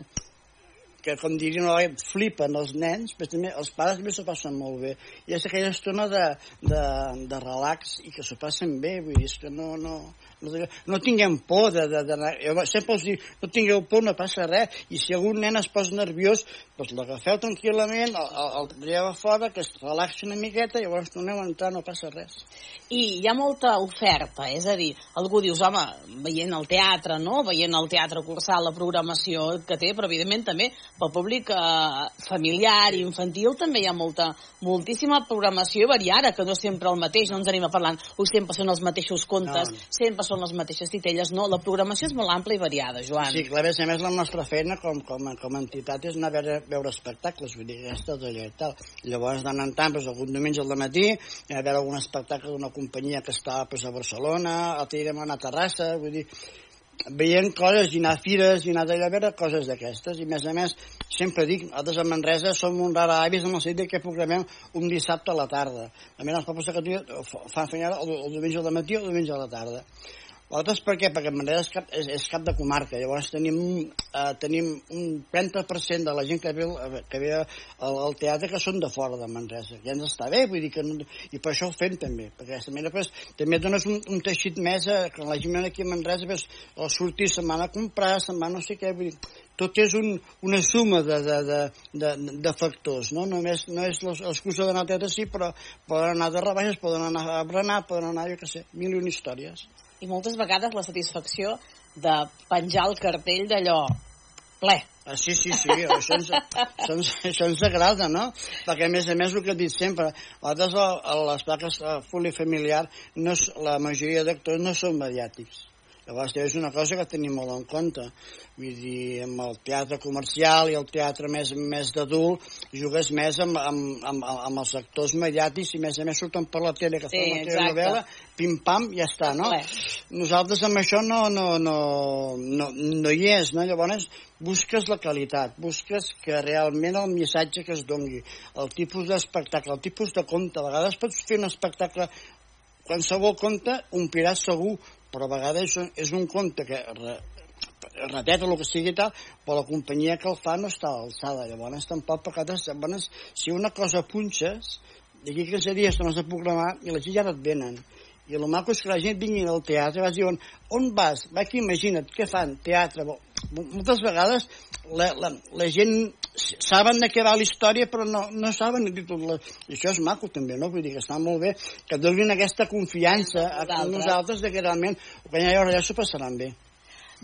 que, com dirien, flipen els nens, però també els pares també s'ho passen molt bé. I és aquella estona de, de, de relax i que s'ho passen bé, vull dir, és que no, no, no, no tinguem por de, de, de, de, sempre els dic, no tingueu por, no passa res, i si algun nen es posa nerviós, doncs l'agafeu tranquil·lament, el, el, traieu a fora, que es relaxi una miqueta, i llavors torneu a entrar, no passa res. I hi ha molta oferta, és a dir, algú dius, home, veient el teatre, no?, veient el teatre cursal, la programació que té, però evidentment també pel públic eh, familiar i infantil també hi ha molta, moltíssima programació variada, que no sempre el mateix, no ens anem a parlant, ui, sempre són els mateixos contes, no. sempre són les mateixes titelles, no, la programació és molt ampla i variada, Joan. Sí, clar, a més la nostra feina com, com, com a entitat és anar a veure, veure espectacles, vull dir, és tot allò i tal. Llavors, d'anar en tant, doncs, algun diumenge al matí, a veure algun espectacle d'una companyia que està pues, a Barcelona, dia anar a Terrassa, vull dir, veient coses i anar a fires i anar a veure coses d'aquestes. I a més a més sempre dic, nosaltres a Manresa som un rara avis en el sentit que programem un dissabte a la tarda. A més els pobles de Catalunya fan feina el, el diumenge al matí o el diumenge a la tarda nosaltres per què? Perquè Manresa és cap, és, és cap de comarca, llavors tenim, eh, tenim un 30% de la gent que ve, que ve al, al teatre que són de fora de Manresa. Ja ens està bé, vull dir que no, i per això ho fem també, perquè també, pues, també dones un, un teixit més a, que la gent aquí a Manresa pues, sortir van a comprar, se'n van no sé què, vull dir, tot és un, una suma de, de, de, de, de factors, no? Només no és l'excusa d'anar a teatre, sí, però poden anar de rebaixes, poden anar a berenar, poden anar, jo què sé, mil i una històries i moltes vegades la satisfacció de penjar el cartell d'allò ple. Ah, sí, sí, sí, això ens, això, ens, això ens agrada, no? Perquè, a més a més, el que he dit sempre, nosaltres a, les plaques fully familiar, no, la majoria d'actors no són mediàtics Llavors, és una cosa que tenim molt en compte. Vull dir, amb el teatre comercial i el teatre més, més d'adult, jugues més amb, amb, amb, amb els actors mediàtics i més a més surten per la tele, que sí, fan la novel·la, pim-pam, ja està, no? Nosaltres amb això no, no, no, no, no hi és, no? Llavors, busques la qualitat, busques que realment el missatge que es dongui, el tipus d'espectacle, el tipus de conte. A vegades pots fer un espectacle qualsevol conte ompliràs segur però a vegades és un conte que re, el que sigui tal, però la companyia que el fa no està a l'alçada. Llavors tampoc a vegades, si una cosa punxes, d'aquí 15 dies tornes a programar i la gent ja no et venen. I el maco és que la gent vingui al teatre i vas dir, on vas? Va aquí, imagina't, què fan? Teatre. Moltes vegades la, la, la gent saben de què va la història però no, no saben el títol. I això és maco també, no? Vull dir que està molt bé que donin aquesta confiança a, a nosaltres de que realment quan hi haurà allà s'ho passaran bé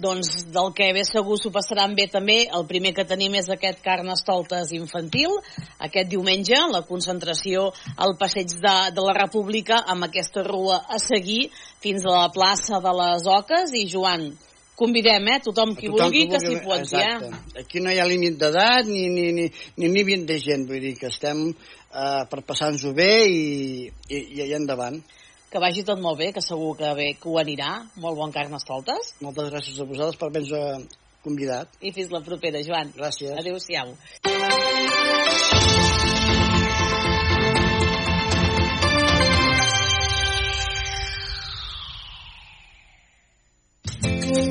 doncs del que bé segur s'ho passaran bé també. El primer que tenim és aquest Carnestoltes infantil, aquest diumenge, la concentració al passeig de, de la República amb aquesta rua a seguir fins a la plaça de les Oques i Joan, convidem, eh? Tothom qui tothom vulgui, que, que s'hi pot, ja. Aquí no hi ha límit d'edat ni, ni, ni, ni límit de gent, vull dir que estem eh, per passar-nos-ho bé i, i, i endavant. Que vagi tot molt bé, que segur que bé que ho anirà. Molt bon Carnestoltes. Moltes gràcies a vosaltres per haver-nos convidat. I fins la propera, Joan. Gràcies. Adéu-siau.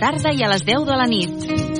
tarda i a les 10 de la nit.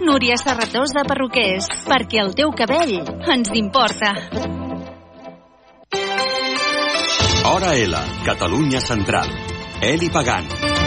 Núria Serratós de Perruquers, perquè el teu cabell ens importa. Hora L, Catalunya Central. Eli Pagant.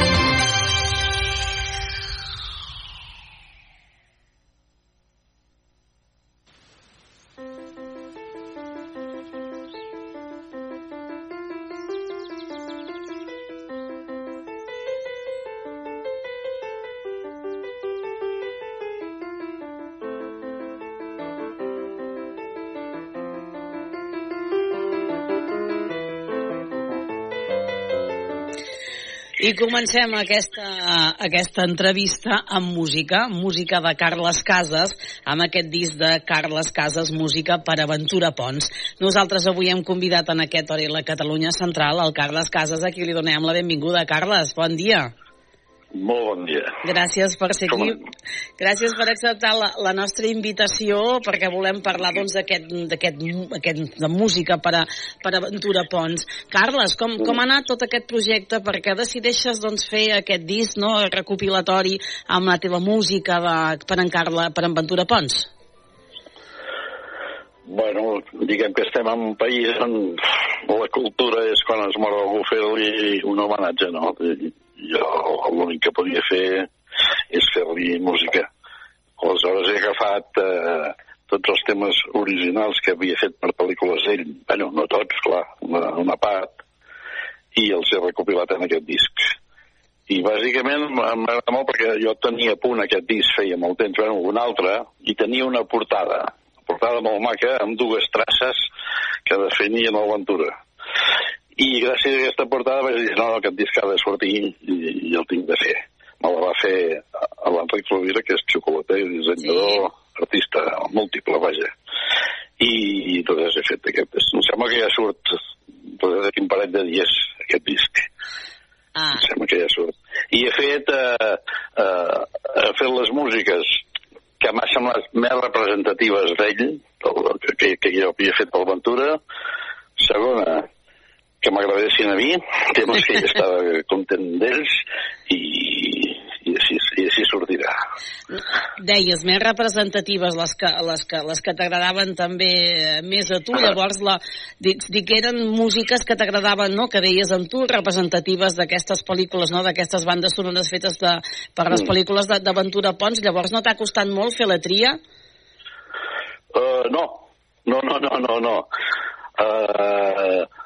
I comencem aquesta, aquesta entrevista amb música, música de Carles Casas, amb aquest disc de Carles Casas, música per Aventura Pons. Nosaltres avui hem convidat en aquest hora la Catalunya Central el Carles Casas, a qui li donem la benvinguda. Carles, bon dia. Molt bon dia. Gràcies per ser aquí. Gràcies per acceptar la, la nostra invitació perquè volem parlar doncs d'aquest d'aquest aquest, de música per a, per a Aventura Pons. Carles, com, com ha anat tot aquest projecte? perquè decideixes doncs, fer aquest disc no, recopilatori amb la teva música de, per, encarla, per Aventura Pons? Bueno, diguem que estem en un país on la cultura és quan es mor algú fer-li un homenatge, no? Jo l'únic que podia fer és fer-li música. Aleshores he agafat eh, tots els temes originals que havia fet per pel·lícules d'ell, bueno, no tots, clar, una, una part, i els he recopilat en aquest disc. I bàsicament m'agrada molt perquè jo tenia punt aquest disc feia molt temps, bueno, un altre, i tenia una portada, una portada molt maca, amb dues traces que definien l'aventura i gràcies a aquesta portada vaig dir, no, no, aquest disc ha de sortir i, i el tinc de fer. Me la va fer l'Enric Rovira, que és xocolater, dissenyador, sí. artista múltiple, vaja. I, i doncs he fet aquest. Em sembla que ja surt doncs, d'aquí un parell de dies aquest disc. Ah. Em sembla que ja surt. I he fet, eh, eh, he fet les músiques que m'ha semblat més representatives d'ell, que, que jo havia fet per l'aventura. Segona, que m'agradessin a mi, temes que ell [LAUGHS] estava content d'ells i, i, així, i així sortirà. Deies, més representatives les que, les que, les que t'agradaven també més a tu, llavors la, dic, dic que eren músiques que t'agradaven, no?, que deies amb tu, representatives d'aquestes pel·lícules, no?, d'aquestes bandes sonores fetes de, per les pel·lícules d'Aventura Pons, llavors no t'ha costat molt fer la tria? Uh, no, no, no, no, no, no. Uh,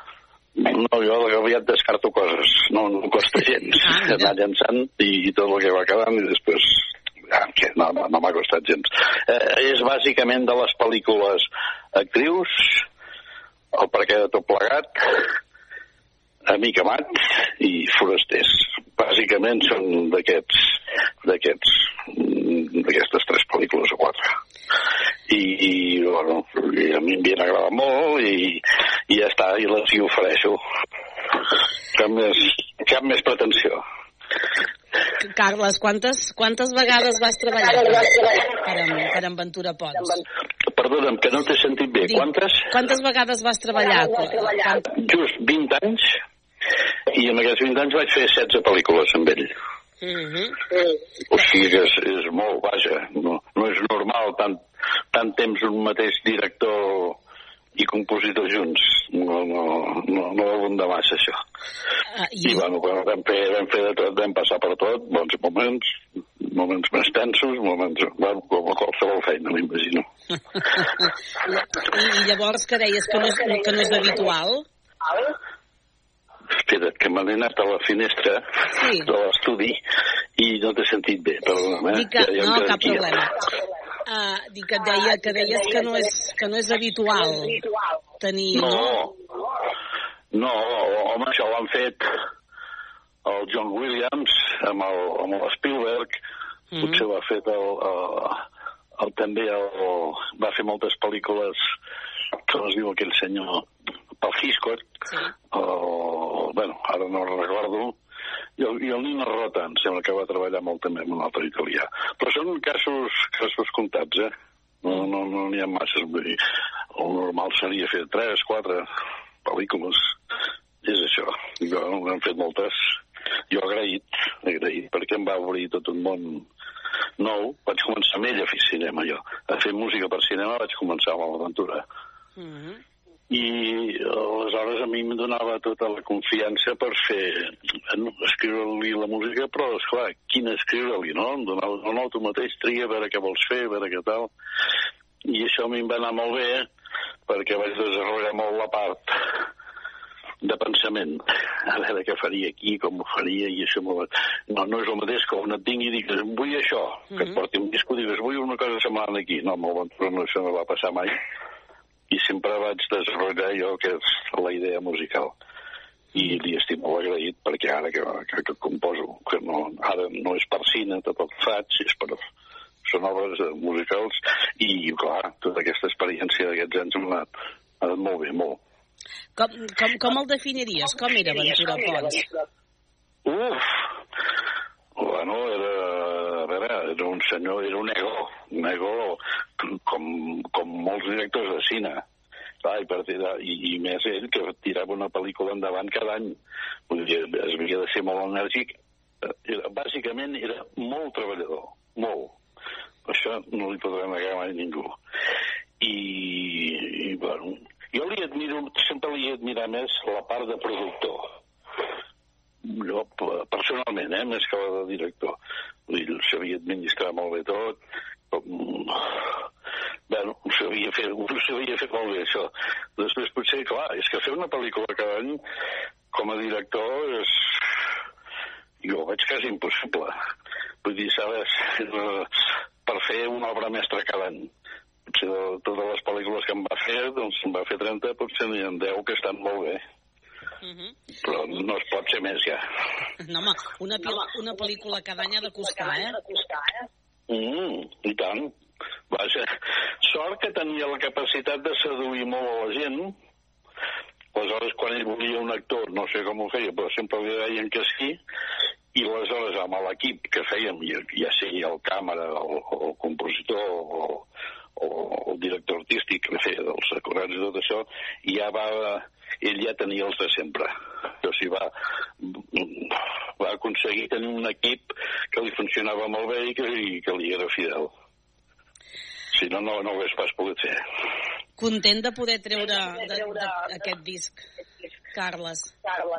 no, jo aviat descarto coses. No, no costa gens ah, anar llançant i, i tot el que va quedant i després ja, que no, no, no m'ha costat gens. Eh, és bàsicament de les pel·lícules actrius, el perquè de tot plegat, Amic Amat i Forasters. Bàsicament són d'aquests d'aquests d'aquestes tres pel·lícules o quatre. I, i bueno, i a mi m'havien agradat molt i, i ja està, i les hi ofereixo. Cap més, cap més pretensió. Carles, quantes, quantes vegades vas treballar per, per amb Ventura Pons? Perdona'm, que no t'he sentit bé. Dic, Quantes? Quantes vegades vas treballar? Just 20 anys, i en aquests 20 anys vaig fer 16 pel·lícules amb ell. Mm -hmm. O sigui que és, és molt, vaja, no, no és normal tant, tant temps un mateix director i compositor junts. No, no, no, no abunda massa, això. Uh, I, I bueno, bueno vam, fer, vam fer de tot, vam passar per tot, bons moments, moments més tensos, moments... Bueno, com a qualsevol feina, m'imagino. [LAUGHS] I, I llavors que deies que no és, que no és habitual? Espera't, que me n'he anat a la finestra Sí. de l'estudi i no t'he sentit bé, perdona'm, eh? Dic que, Ja- ja no, cap problema. Uh, dic que, et deia, que deies que no és, que no és habitual tenir... No, no, home, això ho han fet el John Williams amb el, amb el Spielberg, Mhm. potser ho ha fet el, el, el, també el, va fer moltes pel·lícules com es diu aquell senyor pel Hitchcock sí. o, bueno, ara no el recordo i el, i el Nino Rota em sembla que va treballar molt també amb un altre italià. Però són casos, casos comptats eh? no no no n'hi ha masses vull dir, el normal seria fer 3, 4 pel·lícules. És això. Jo n'hem fet moltes. Jo agraït, agraït perquè em va obrir tot un món nou. Vaig començar amb ell a fer cinema jo. A fer música per cinema vaig començar amb l'aventura Mhm. I aleshores a mi em donava tota la confiança per fer, bueno, escriure-li la música, però, esclar, quina escriure-li, no? Em donava, no, no, tu mateix tria a veure què vols fer, a veure què tal. I això a mi em va anar molt bé, perquè vaig desenvolupar molt la part de pensament, a veure què faria aquí, com ho faria, i això molt... No, no és el mateix que un et vingui i digues, vull això, que et porti un disco digues, vull una cosa semblant aquí. No, amb l'aventura no, això no va passar mai i sempre vaig desenvolupar jo que és la idea musical i li estic molt agraït perquè ara que, que, que composo que no, ara no és per cine tot el que faig és per, són obres musicals i clar, tota aquesta experiència d'aquests anys m'ha anat, m'ha anat molt bé, molt Com, com, com el definiries? Com era Ventura Pons? Uf! Bueno, era, a veure, era un senyor, era un ego, un ego com, com molts directors de cine. Clar, i, per i, i més ell, que tirava una pel·lícula endavant cada any. Vull dir, es havia de ser molt enèrgic. Era, bàsicament era molt treballador, molt. Això no li podrà negar mai ningú. I, i bueno, jo li admiro, sempre li he admirat més la part de productor jo personalment, eh, més que la de director. Dir, sabia administrar molt bé tot, com... Bueno, ho sabia fer, ho sabia fer molt bé, això. Després, potser, clar, és que fer una pel·lícula cada any com a director és... Jo ho veig quasi impossible. Vull dir, sabes, [LAUGHS] per fer una obra mestra cada any. Potser de totes les pel·lícules que em va fer, doncs em va fer 30, potser n'hi ha 10 que estan molt bé. Mhm. Però no es pot ser més, ja. No, home, una, pil- una pel·lícula cada any ha de costar, eh? Mm, I tant. Vaja, sort que tenia la capacitat de seduir molt a la gent. Aleshores, quan ell volia un actor, no sé com ho feia, però sempre li deien que sí, i aleshores amb l'equip que fèiem, ja, sigui el càmera, o, o el compositor, o, o el director artístic que feia dels acurats i tot això, ja va, ell ja tenia els de sempre. O sigui, va, va aconseguir tenir un equip que li funcionava molt bé i que, i que li era fidel. Si no, no, no ho hagués pas pogut fer. Content de poder treure de, de, aquest disc, Carles,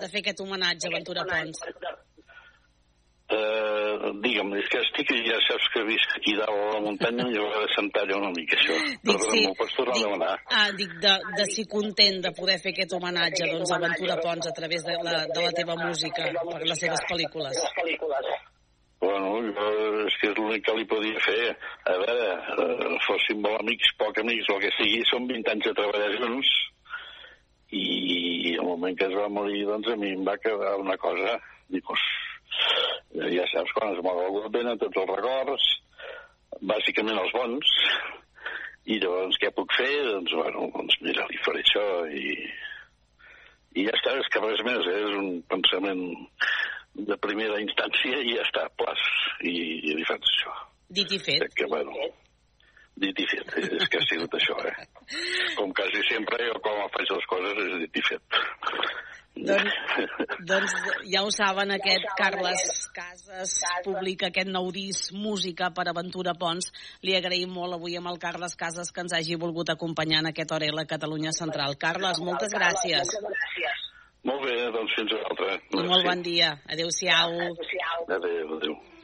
de fer aquest homenatge a Ventura Pons. Uh, digue'm, és que estic, ja saps que visc aquí dalt a la muntanya i haurà de sentar allà una mica, això. Dic, sí, m'ho pots tornar a demanar? Ah, dic, de, de si content de poder fer aquest homenatge doncs, a Ventura Pons a través de la, de la teva música per les seves pel·lícules. Bueno, jo, és que és l'únic que li podia fer. A veure, uh, fóssim molt amics, poc amics, el que sigui, són 20 anys de treballar junts, i el moment que es va morir, doncs a mi em va quedar una cosa, dic, ja saps, quan es mor algú venen tots els records, bàsicament els bons, i llavors què puc fer? Doncs, bueno, doncs mira, li faré això i, i ja està, és que res més, eh? és un pensament de primera instància i ja està, plas, i, i li faig això. Dit i fet. Que, bueno, dit i fet, és que ha sigut això, eh? Com quasi sempre, jo com faig les coses és dit i fet. Doncs, [LAUGHS] doncs ja ho saben, aquest Carles Casas publica aquest nou disc, Música per Aventura Pons. Li agraïm molt avui amb el Carles Casas que ens hagi volgut acompanyar en aquest hora a la Catalunya Central. Carles, moltes gràcies. Molt bé, doncs fins a l'altra. I molt bon dia. Adéu-siau. Adéu, adéu.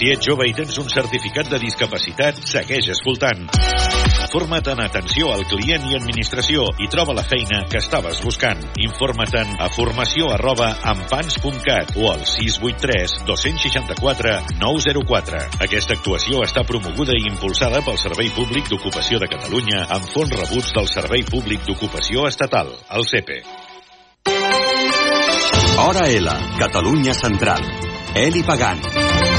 Si ets jove i tens un certificat de discapacitat, segueix escoltant. Forma't en atenció al client i administració i troba la feina que estaves buscant. Informa't a formació arroba ampans.cat o al 683 264 904. Aquesta actuació està promoguda i impulsada pel Servei Públic d'Ocupació de Catalunya amb fons rebuts del Servei Públic d'Ocupació Estatal, el CEPE. Hora L, Catalunya Central. Eli Pagant.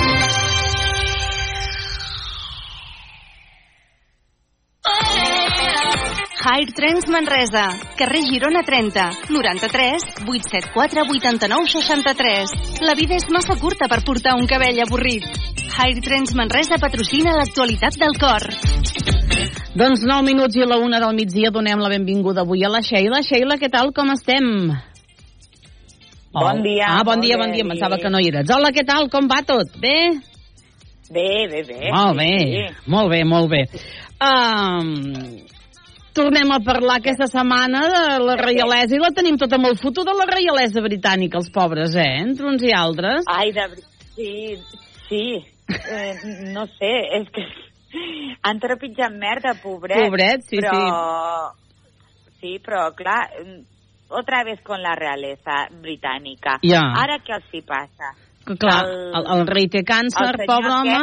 High Trends Manresa, carrer Girona 30, 93 874 89 63. La vida és massa curta per portar un cabell avorrit. High Trends Manresa patrocina l'actualitat del cor. Doncs 9 minuts i a la una del migdia donem la benvinguda avui a la Sheila. Sheila, què tal, com estem? Bon dia. Ah, bon dia, bon dia. Pensava que no hi eres. Hola, què tal, com va tot? Bé? Bé, bé, bé. Molt bé, Sí. molt bé, molt bé. Um, tornem a parlar aquesta setmana de la reialesa i la tenim tota amb el futur de la reialesa britànica, els pobres, eh? Entre uns i altres. Ai, de sí, sí. Eh, no sé, és que [LAUGHS] han trepitjat merda, pobret. Pobret, sí, però... sí. però, clar, otra vez con la realeza britànica. Ja. Ara què els hi passa? Clar, el, el rei té càncer, pobre home.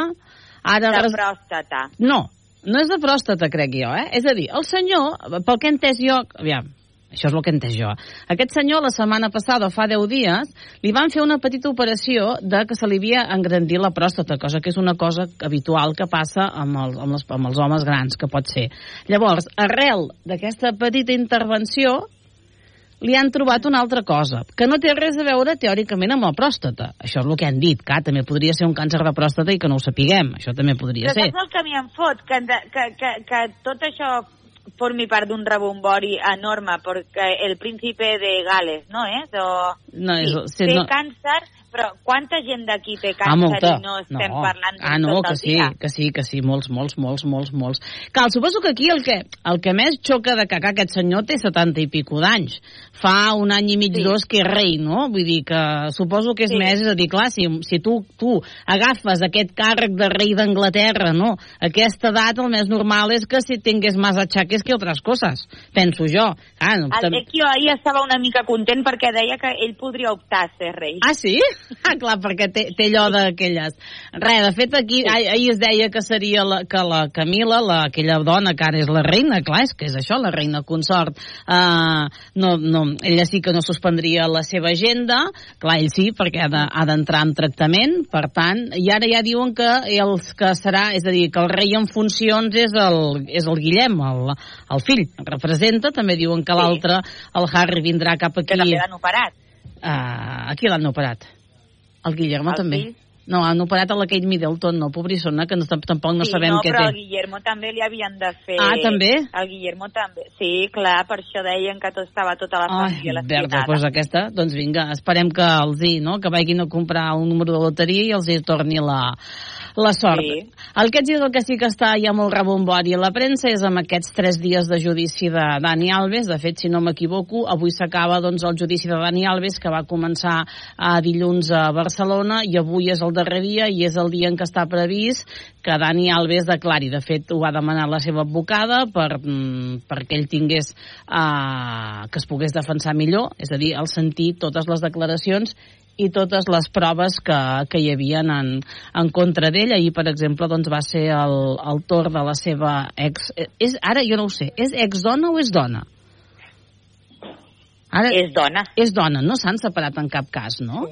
Ara de res- pròstata. No, no és de pròstata, crec jo, eh? És a dir, el senyor, pel que he entès jo... Aviam, això és el que he entès jo. Aquest senyor, la setmana passada, fa 10 dies, li van fer una petita operació de que se li havia engrandit la pròstata, cosa que és una cosa habitual que passa amb, el, amb, les, amb els homes grans, que pot ser. Llavors, arrel d'aquesta petita intervenció, li han trobat una altra cosa, que no té res a veure teòricament amb la pròstata. Això és el que han dit, que també podria ser un càncer de pròstata i que no ho sapiguem. Això també podria Però ser. saps el que em fot? Que, que, que, que tot això formi part d'un rebombori enorme, perquè el príncipe de Gales, no és? O... No, és, sí, sí, té no, càncer, però quanta gent d'aquí té Ah, càncer molta. i no estem no. parlant ah, no, tot que el sí, dia? que sí, que sí, molts, molts, molts, molts, molts. Cal, suposo que aquí el que, el que més xoca de que aquest senyor té 70 i pico d'anys. Fa un any i mig, sí. dos, que és rei, no? Vull dir que suposo que és Sí. més, és a dir, clar, si, si tu, tu agafes aquest càrrec de rei d'Anglaterra, no? Aquesta edat el més normal és que si tingués més achaques que altres coses, penso jo. Ah, no, El Vecchio ahir estava una mica content perquè deia que ell podria optar a ser rei. Ah, sí? Ah, clar, perquè té, té allò d'aquelles... Res, de fet, aquí sí. ahir es deia que seria la, que la Camila, la, aquella dona que ara és la reina, clar, és que és això, la reina consort, uh, no, no, ella sí que no suspendria la seva agenda, clar, ell sí, perquè ha de- d'entrar en tractament, per tant, i ara ja diuen que els que serà, és a dir, que el rei en funcions és el, és el Guillem, el, el fill, representa, també diuen que l'altre, el Harry, vindrà cap aquí. Que també l'han operat. Uh, aquí l'han operat. El Guillermo El també. fill? No, han operat a la Kate Middleton, no, pobrissona, que no, tampoc no sí, sabem no, què però té. el Guillermo també li havien de fer... Ah, també? El Guillermo també. Sí, clar, per això deien que tot estava tota la Ai, família verda, lesionada. doncs aquesta, doncs vinga, esperem que els hi, no?, que vagin a comprar un número de loteria i els hi torni la, la sort. Sí. El que ets el que sí que està ja molt rebombori a la premsa és amb aquests tres dies de judici de Dani Alves. De fet, si no m'equivoco, avui s'acaba doncs, el judici de Dani Alves, que va començar a dilluns a Barcelona i avui és el darrer dia i és el dia en què està previst que Dani Alves declari. De fet, ho ha demanat la seva advocada per, mm, perquè ell tingués eh, que es pogués defensar millor, és a dir, al sentir totes les declaracions i totes les proves que, que hi havien en, en contra d'ell. Ahir, per exemple, doncs, va ser el, el torn de la seva ex... eh, És, ara jo no ho sé, és ex-dona o és dona? Ara, és dona. És dona, no s'han separat en cap cas, no?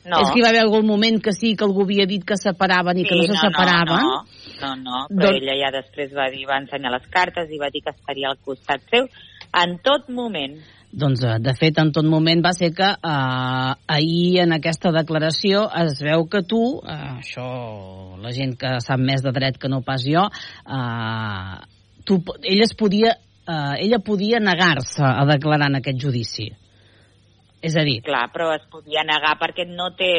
No. És que hi va haver algun moment que sí, que algú havia dit que separaven i que no se separaven. No, no, no, però Doncs- ella ja després va dir, va ensenyar les cartes i va dir que estaria al costat seu en tot moment. Doncs, eh, de fet, en tot moment va ser que eh, ahir en aquesta declaració es veu que tu, eh, això la gent que sap més de dret que no pas jo, eh, tu, ella, es podia, eh, ella podia negar-se a declarar en aquest judici. És a dir, Clar, però es podia negar perquè no té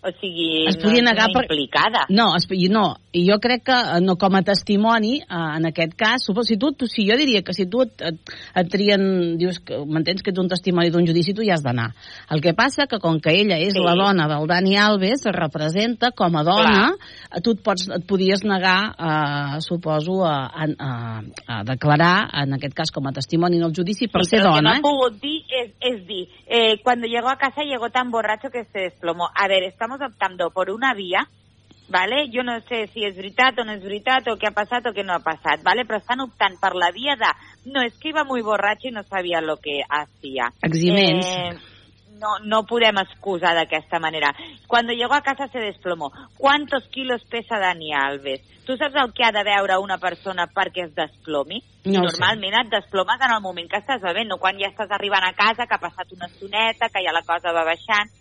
O sigui, Es no podia és negar per- implicada. No, es, no, i jo crec que eh, no com a testimoni, eh, en aquest cas, suposo, si tu, tu, si jo diria que si tu et, et, et trien, dius que m'entens que ets un testimoni d'un judici, tu hi has d'anar. El que passa que com que ella és Sí. la dona del Dani Alves, es representa com a dona, eh, tu et, pots, et podies negar, eh, suposo, a, a, a, a declarar, en aquest cas com a testimoni en el judici, per Sí, ser pero Lo que no dona. ha pogut dir es, es dir, eh, cuando llegó a casa llegó tan borracho que se desplomó. A ver, estamos optando por una vía, ¿vale? Jo no sé si és veritat o no és veritat o què ha passat o què no ha passat, ¿vale? Però estan optant per la via de no, es que iba muy borracho y no sabía lo que hacía. Eximents. Eh, no, no podem excusar d'aquesta manera. Cuando llegó a casa se desplomó. ¿Cuántos kilos pesa Dani Alves? Tu saps el que ha de veure una persona perquè es desplomi? No ho sé. Normalment et desplomes en el moment que estàs bevent, no quan ja estàs arribant a casa, que ha passat una estoneta, que ja la cosa va baixant.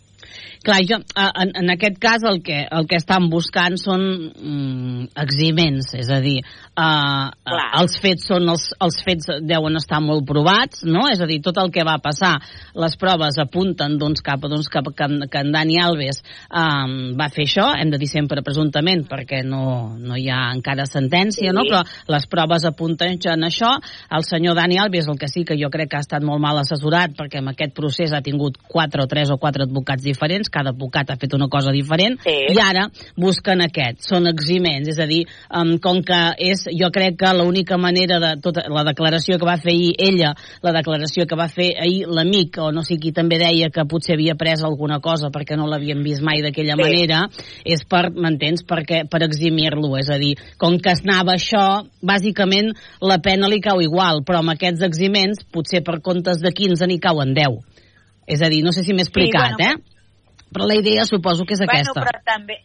Clar, jo, eh, en, en aquest cas el que, el que estan buscant són mm, eximents, és a dir, uh, Clar. els fets són els, els fets deuen estar molt provats, no? És a dir, tot el que va passar, les proves apunten doncs, cap, doncs, cap que, que en Dani Alves um, va fer això, hem de dir sempre presumptament perquè no, no hi ha encara sentència, Sí. no? Però les proves apunten en això. El senyor Dani Alves, el que sí que jo crec que ha estat molt mal assessorat perquè en aquest procés ha tingut quatre o tres o quatre advocats diferents, cada advocat ha fet una cosa diferent, Sí. i ara busquen aquest, són eximents, és a dir, um, com que és, jo crec que l'única manera de tota la declaració que va fer ahir ella, la declaració que va fer ahir l'amic, o no sé qui també deia que potser havia pres alguna cosa perquè no l'havien vist mai d'aquella Sí. manera, és per, m'entens, perquè per eximir-lo, és a dir, com que es anava això, bàsicament la pena li cau igual, però amb aquests eximents, potser per comptes de 15 n'hi cauen 10. És a dir, no sé si m'he explicat, bueno, eh? Però la idea suposo que és aquesta. Bueno, però també...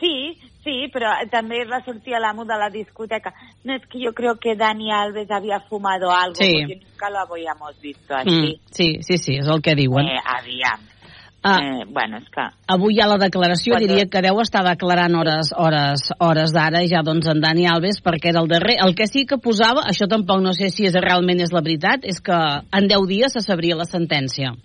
Sí, sí, però també va sortir a l'amo de la discoteca. No, es que yo creo que Dani Alves había fumado algo, Sí. porque nunca lo habíamos visto así. Mm, sí, sí, sí, és el que diuen. Eh, aviam. Ah. Eh, bueno, és que... Avui hi ha la declaració, Quatre. diria que deu estar declarant hores, hores, hores d'ara ja doncs en Dani Alves perquè era el darrer. El que sí que posava, això tampoc no sé si és, realment és la veritat, és que en 10 dies se sabria la sentència.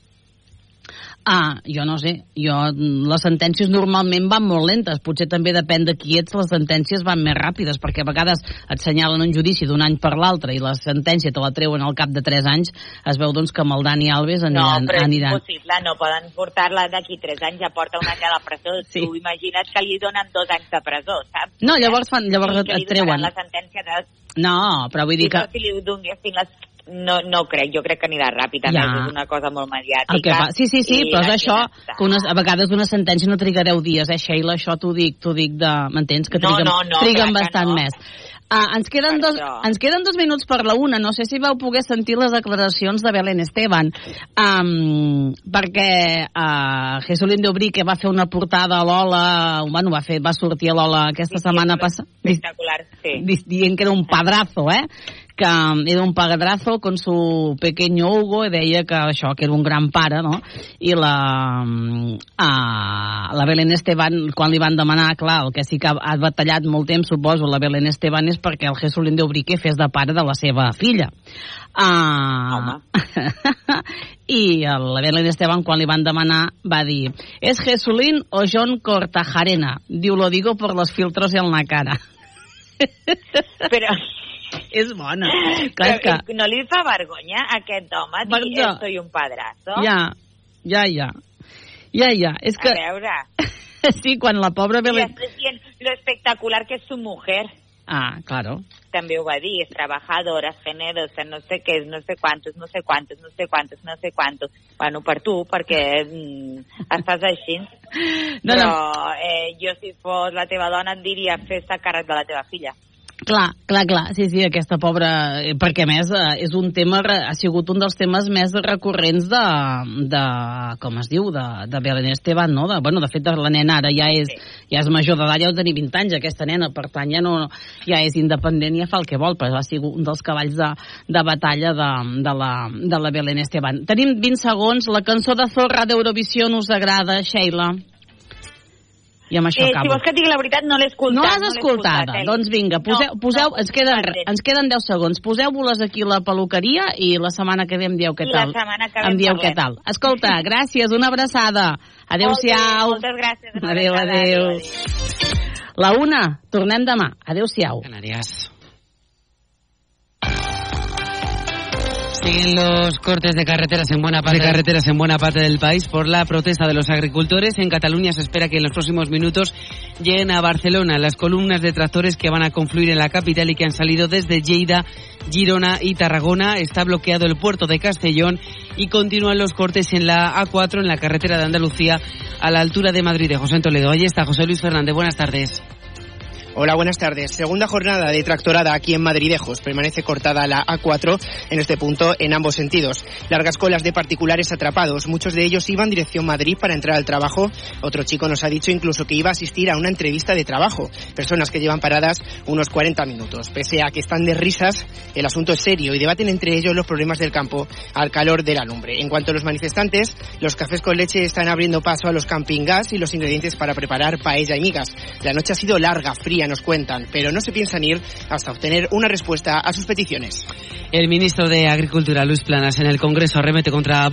Ah, jo no sé, jo, les sentències normalment van molt lentes, potser també depèn de qui ets, les sentències van més ràpides, perquè a vegades et senyalen un judici d'un any per l'altre i la sentència te la treuen al cap de 3 anys, es veu doncs que amb el Dani Alves No, aniran. però és aniran. impossible, no poden portar-la d'aquí 3 anys, ja porta un any a la presó. Sí. Tu imagina't que li donen dos anys de presó, saps? No, llavors, fan, llavors que et, et treuen. la sentència de... No, però vull dir que... Si li donessin les... No, no crec, jo crec que anirà ràpid, a Ja. més és una cosa molt mediàtica. El que fa... Sí, sí, sí, però és això, està- que una, a vegades una sentència no triga 10 dies, eh, Sheila? Això t'ho dic, t'ho dic de... M'entens? Que No, triguen, no, no, triguen clar que bastant no. més. Ah, ens, queden Per dos, això. ens queden dos minuts per la una. No sé si vau poder sentir les declaracions de Belén Esteban, um, perquè uh, Jesulín de Ubrique va fer una portada a l'Ola, bueno, va, fer, va sortir a l'Ola aquesta setmana passada, Espectacular, sí. di- dient que era un padrazo, eh? Que era un padrazo con su pequeño Hugo i deia que això, que era un gran pare, no? I la, uh, la Belén Esteban, quan li van demanar, clar, el que sí que ha, ha batallat molt temps, suposo, la Belén Esteban és perquè el Jesulín de Ubrique fes de pare de la seva filla. Uh, [LAUGHS] I la Belén Esteban, quan li van demanar, va dir ¿Es Jesulín o John Cortajarena? Diu, lo digo por los filtros en la cara. [LAUGHS] Però... És bona. Clar, que... No li fa vergonya a aquest home dir Perdó. soy un padrazo? Ja, ja, ja. Ja, ja. És que... A veure, [LAUGHS] Sí, quan la pobra i Belén... després dient lo espectacular que és su mujer. Ah, claro. També ho va dir, és trabajadora, generosa, no sé què, no sé quantos, no sé quantos, no sé quantos, no sé quantos. Bueno, per tu, perquè mm, estàs així. No, Però no. eh, jo si fos la teva dona et diria fes-te càrrec de la teva filla. Clar, clar, clar, sí, sí, aquesta pobra... eh, Perquè, més, eh, és un tema, ha sigut un dels temes més recurrents de, de com es diu, de, de Belén Esteban, no? De, bueno, de fet, la nena ara ja és, ja és major d'edat, ja deu tenir 20 anys, aquesta nena, per tant, ja, no, ja és independent ja fa el que vol, però ha sigut un dels cavalls de, de batalla de, de, la, de la Belén Esteban. Tenim 20 segons, la cançó de Zorra d'Eurovisió us agrada, Sheila? I amb això eh, acabo. si vols que et digui la veritat, no l'he escoltat. No l'has escoltada? escoltat, Eli. doncs vinga, poseu, No, poseu, no, ens, queden, perdent. ens queden 10 segons. Poseu-vos aquí a la peluqueria i la setmana que ve em dieu què La tal. setmana que ve em dieu què tal. Escolta, [LAUGHS] gràcies, una abraçada. Adéu-siau. Moltes gràcies. una Adéu, abraçada, adéu. La una, tornem demà. Adéu-siau. Canarias. Siguen los cortes de carreteras en buena parte de carreteras en buena parte del país por la protesta de los agricultores. En Cataluña se espera que en los próximos minutos lleguen a Barcelona las columnas de tractores que van a confluir en la capital y que han salido desde Lleida, Girona y Tarragona. Está bloqueado el puerto de Castellón y continúan los cortes en la A4 en la carretera de Andalucía a la altura de Madrid de José Toledo. Ahí está José Luis Fernández. Buenas tardes. Hola, buenas tardes. Segunda jornada de tractorada aquí en Madridejos. Permanece cortada la A4 en este punto en ambos sentidos. Largas colas de particulares atrapados. Muchos de ellos iban dirección Madrid para entrar al trabajo. Otro chico nos ha dicho incluso que iba a asistir a una entrevista de trabajo. Personas que llevan paradas unos 40 minutos. Pese a que están de risas, el asunto es serio y debaten entre ellos los problemas del campo al calor de la lumbre. En cuanto a los manifestantes, los cafés con leche están abriendo paso a los camping gas y los ingredientes para preparar paella y migas. La noche ha sido larga, fría, nos cuentan, pero no se piensan ir hasta obtener una respuesta a sus peticiones. El ministro de Agricultura, Luis Planas, en el Congreso arremete contra